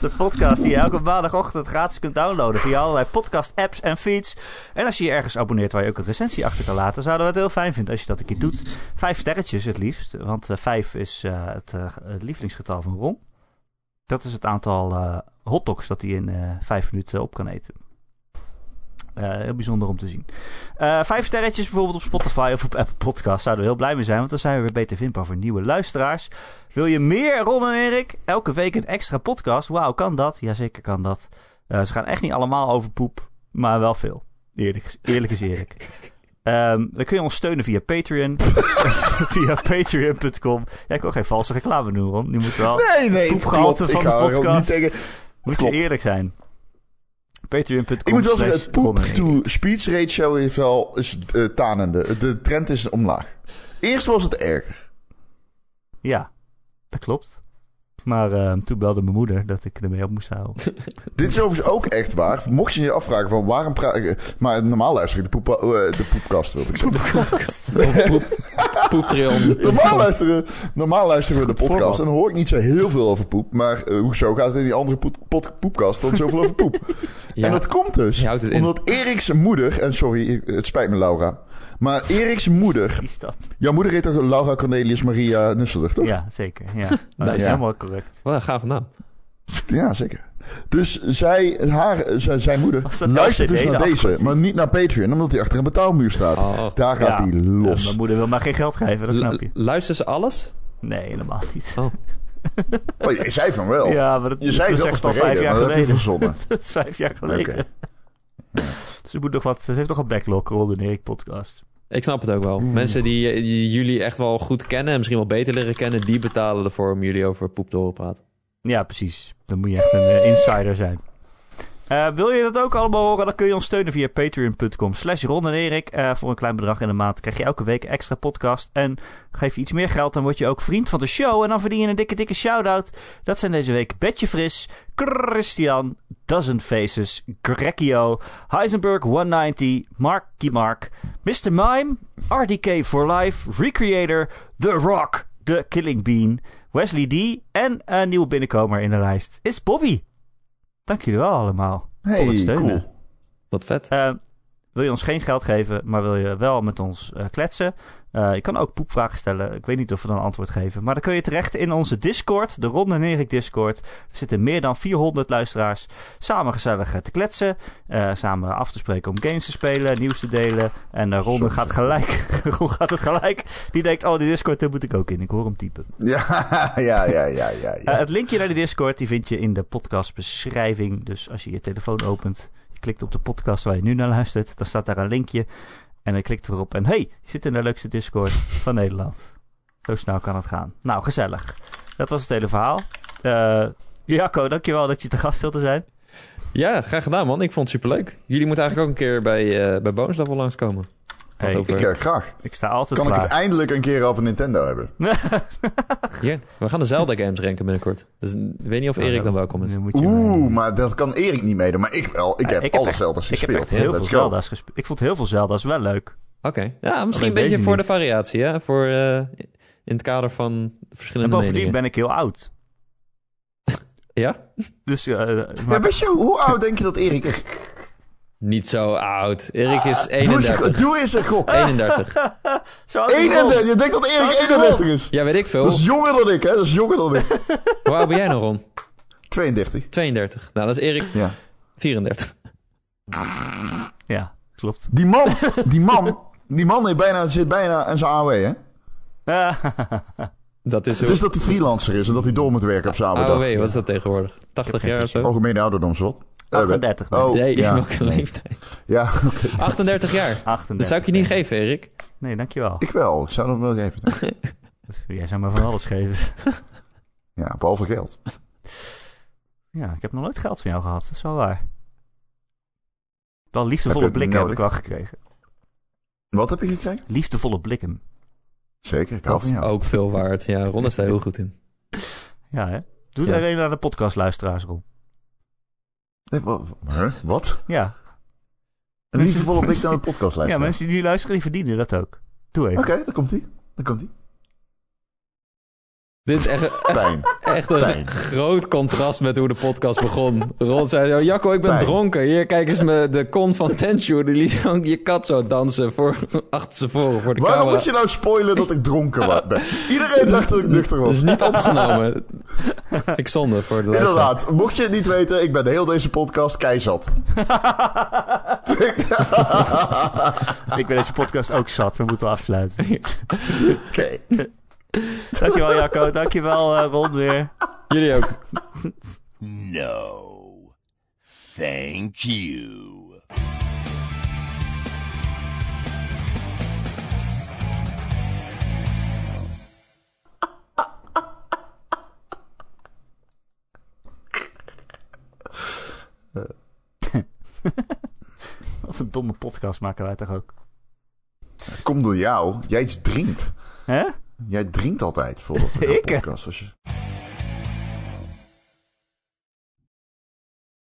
De podcast die je elke maandagochtend gratis kunt downloaden via allerlei podcast apps en feeds. En als je je ergens abonneert waar je ook een recensie achter kan laten, zouden we het heel fijn vinden als je dat een keer doet. Vijf sterretjes het liefst, want eh, vijf is eh, het, eh, het lievelingsgetal van Ron. Dat is het aantal hotdogs dat hij in vijf minuten op kan eten. Eh, heel bijzonder om te zien. Eh, vijf sterretjes bijvoorbeeld op Spotify of op Apple Podcasts. Zouden we heel blij mee zijn, want dan zijn we weer beter vindbaar voor nieuwe luisteraars. Wil je meer, Ron en Erik? Elke week een extra podcast. Wauw, kan dat? Jazeker kan dat. Eh, ze gaan echt niet allemaal over poep, maar wel veel. Eerlijk, eerlijk is eerlijk. [laughs] Ehm, dan kun je ons steunen via Patreon. [laughs] via patreon.com. Ja, ik wil geen valse reclame doen, Ron. Nu moet wel... Nee, nee, het Poepgehalte van de podcast. Moet je eerlijk zijn. Patreon.com Ik moet wel zeggen, het Ron en Erik. poep-to-speech ratio is wel is, eh, tanende. De trend is omlaag. Eerst was het erger. Ja, dat klopt. Maar ehm, toen belde mijn moeder dat ik ermee op moest houden. [laughs] Dit is overigens ook echt waar. Mocht je je afvragen van waarom praat ik... Maar normaal luister ik de, poep, eh, de poepkast, wil ik zeggen. Poep, Poeptrion. Normaal luisteren, normaal luisteren we de podcast en dan hoor ik niet zo heel veel over poep. Maar eh, hoezo gaat het in die andere poep, pod- poepkast dan zoveel over poep? Ja, En dat komt dus in. omdat Erik's moeder... En sorry, het spijt me Laura. Maar Erik's moeder... Wie is dat? Jouw moeder heet toch Laura Cornelius Maria Nusselder, toch? Ja, zeker. Ja. [laughs] dat is Ja. helemaal correct. Wat een gave naam. Ja, zeker. Dus zij, haar, zij, zijn moeder luistert dus naar de deze, maar niet naar Patreon, omdat hij achter een betaalmuur staat. Oh. Daar gaat Ja. hij Ja, los. mijn moeder wil maar geen geld geven, dat snap je. Lu- Luisteren ze alles? Nee, helemaal niet. Oh. Oh, je zei van wel. Ja, maar dat, je zei dat is de al vijf jaar geleden. [laughs] dat is vijf jaar geleden. Oké. Ze, moet nog wat, ze heeft nog een backlog, Ron en Erik podcast. Ik snap het ook wel. Mensen die, die jullie echt wel goed kennen en misschien wel beter leren kennen, die betalen ervoor om jullie over poep te horen praten. Ja, precies. Dan moet je echt een eh, insider zijn. Eh, wil je dat ook allemaal horen? Dan kun je ons steunen via patreon.com slash Ron en Erik. Eh, voor een klein bedrag in de maand krijg je elke week een extra podcast. En geef je iets meer geld, dan word je ook vriend van de show. En dan verdien je een dikke, dikke shout-out. Dat zijn deze week Betje Fris, Christian, Dozen Faces, Heisenberg 190, Marky Mark, Mr. Mime, RDK for Life, Recreator, The Rock, The Killing Bean, Wesley D. En een nieuwe binnenkomer in de lijst is Bobby. Dank jullie wel allemaal voor het Hey, steunen. cool. Wat vet. Eh, wil je ons geen geld geven, maar wil je wel met ons eh, kletsen? Eh, je kan ook poepvragen stellen. Ik weet niet of we dan een antwoord geven. Maar dan kun je terecht in onze Discord, de Ron en Erik Discord. Er zitten meer dan 400 luisteraars samen gezellig eh, te kletsen. eh, samen af te spreken om games te spelen, nieuws te delen. En uh, Ron gaat gelijk. [laughs] Ron gaat het gelijk. Die denkt, oh, die Discord daar moet ik ook in. Ik hoor hem typen. [laughs] Ja, ja, ja, ja, ja. Eh, ja. het linkje naar de Discord die vind je in de podcastbeschrijving. Dus als je je telefoon opent, je klikt op de podcast waar je nu naar luistert, dan staat daar een linkje. En dan klikt erop en hey, zit in de leukste Discord van Nederland. Zo snel kan het gaan. Nou, gezellig. Dat was het hele verhaal. Eh Jacco, dankjewel dat je te gast wilde zijn. Ja, graag gedaan man. Ik vond het superleuk. Jullie moeten eigenlijk ook een keer bij, uh, bij Level langskomen. Hey, over... Ik uh, graag. Ik sta altijd Kan ik het eindelijk een keer over Nintendo hebben? [laughs] Ja, we gaan de Zelda games ranken binnenkort. Dus ik weet niet of Nou, Erik dan welkom is. Nu moet je Oeh, maar dat kan Erik niet meedoen. Maar ik wel. Ik Ja, heb ik heb alle echt- Zelda's Ik heb gespeeld. echt heel veel go. Zelda's gespeeld. Ik vond heel veel Zelda's wel leuk. Oké. Ja, misschien Alleen een beetje voor niet. de variatie, hè? Voor, uh, in het kader van En verschillende bovendien meningen. ben ik heel oud. [laughs] Ja? Dus, eh, Ja, maar, weet je, hoe oud denk je dat Erik is? Niet zo oud. Erik is Doe eens, 31. doe eens een gok. 31. [laughs] zo oud is Ron. 31. Je denkt dat Erik Oud is 31 is. Ja, weet ik veel. Dat is jonger dan ik, hè? Dat is jonger dan ik. [laughs] Hoe oud ben jij nou, Ron? 32. 32. Nou, dat is Erik Ja. 34. Ja, klopt. Die man, die man, die man heeft bijna, zit bijna aan zijn AOW, hè? [laughs] Dat is Het is dat hij freelancer is en dat hij door moet werken op zijn oude dag. AOW, wat is dat tegenwoordig? 80 jaar of zo? Algemene ouderdomswet. Eh, 38 ben. Oh, Nee, ja. welke leeftijd? Ja, [laughs] oké. 38 jaar. 38. Dat zou ik je niet geven, Erik. Nee, dankjewel. Ik wel. Ik zou dat wel geven. [laughs] Jij zou me van alles geven. [laughs] Ja, behalve geld. Ja, ik heb nog nooit geld van jou gehad. Dat is wel waar. Wel liefdevolle Heb blikken heb ik wel gekregen. Wat heb je gekregen? Liefdevolle blikken. Zeker, ik jou. ook veel waard. Ja, Ron is daar heel goed in. Ja, hè? Doe Ja. er een naar de podcastluisteraars, Ron. Nee, wa- huh? Wat? Ja. Een liefdevolle blik naar de podcast ja, mensen die nu luisteren, die verdienen dat ook. Doe even. Oké, daar komt hij. Daar komt hij. Dit is echt, echt, Pijn. echt een Pijn. groot contrast met hoe de podcast begon. Ron zei zo, Jacco, ik ben Pijn. dronken. Hier, kijk eens me, de con van Tenshu. Die liet je kat zo dansen voor, achter ze voren voor de Waarom camera. moet je nou spoilen dat ik dronken ben? Iedereen dacht dat ik nuchter Dat was. [laughs] is niet opgenomen. Ik zonde voor de luisteraar. Inderdaad, mocht je het niet weten, ik ben de heel deze podcast keizat. [laughs] Ik ben deze podcast ook zat. We moeten afsluiten. [laughs] Oké. [laughs] Dankjewel, Jacco. Dankjewel, eh Ron weer. Jullie ook. No. Thank you. [laughs] Wat een domme podcast maken wij toch ook. Kom door jou. Jij iets drinkt. Hè? Jij drinkt altijd [laughs] Ik? de podcast. Als je...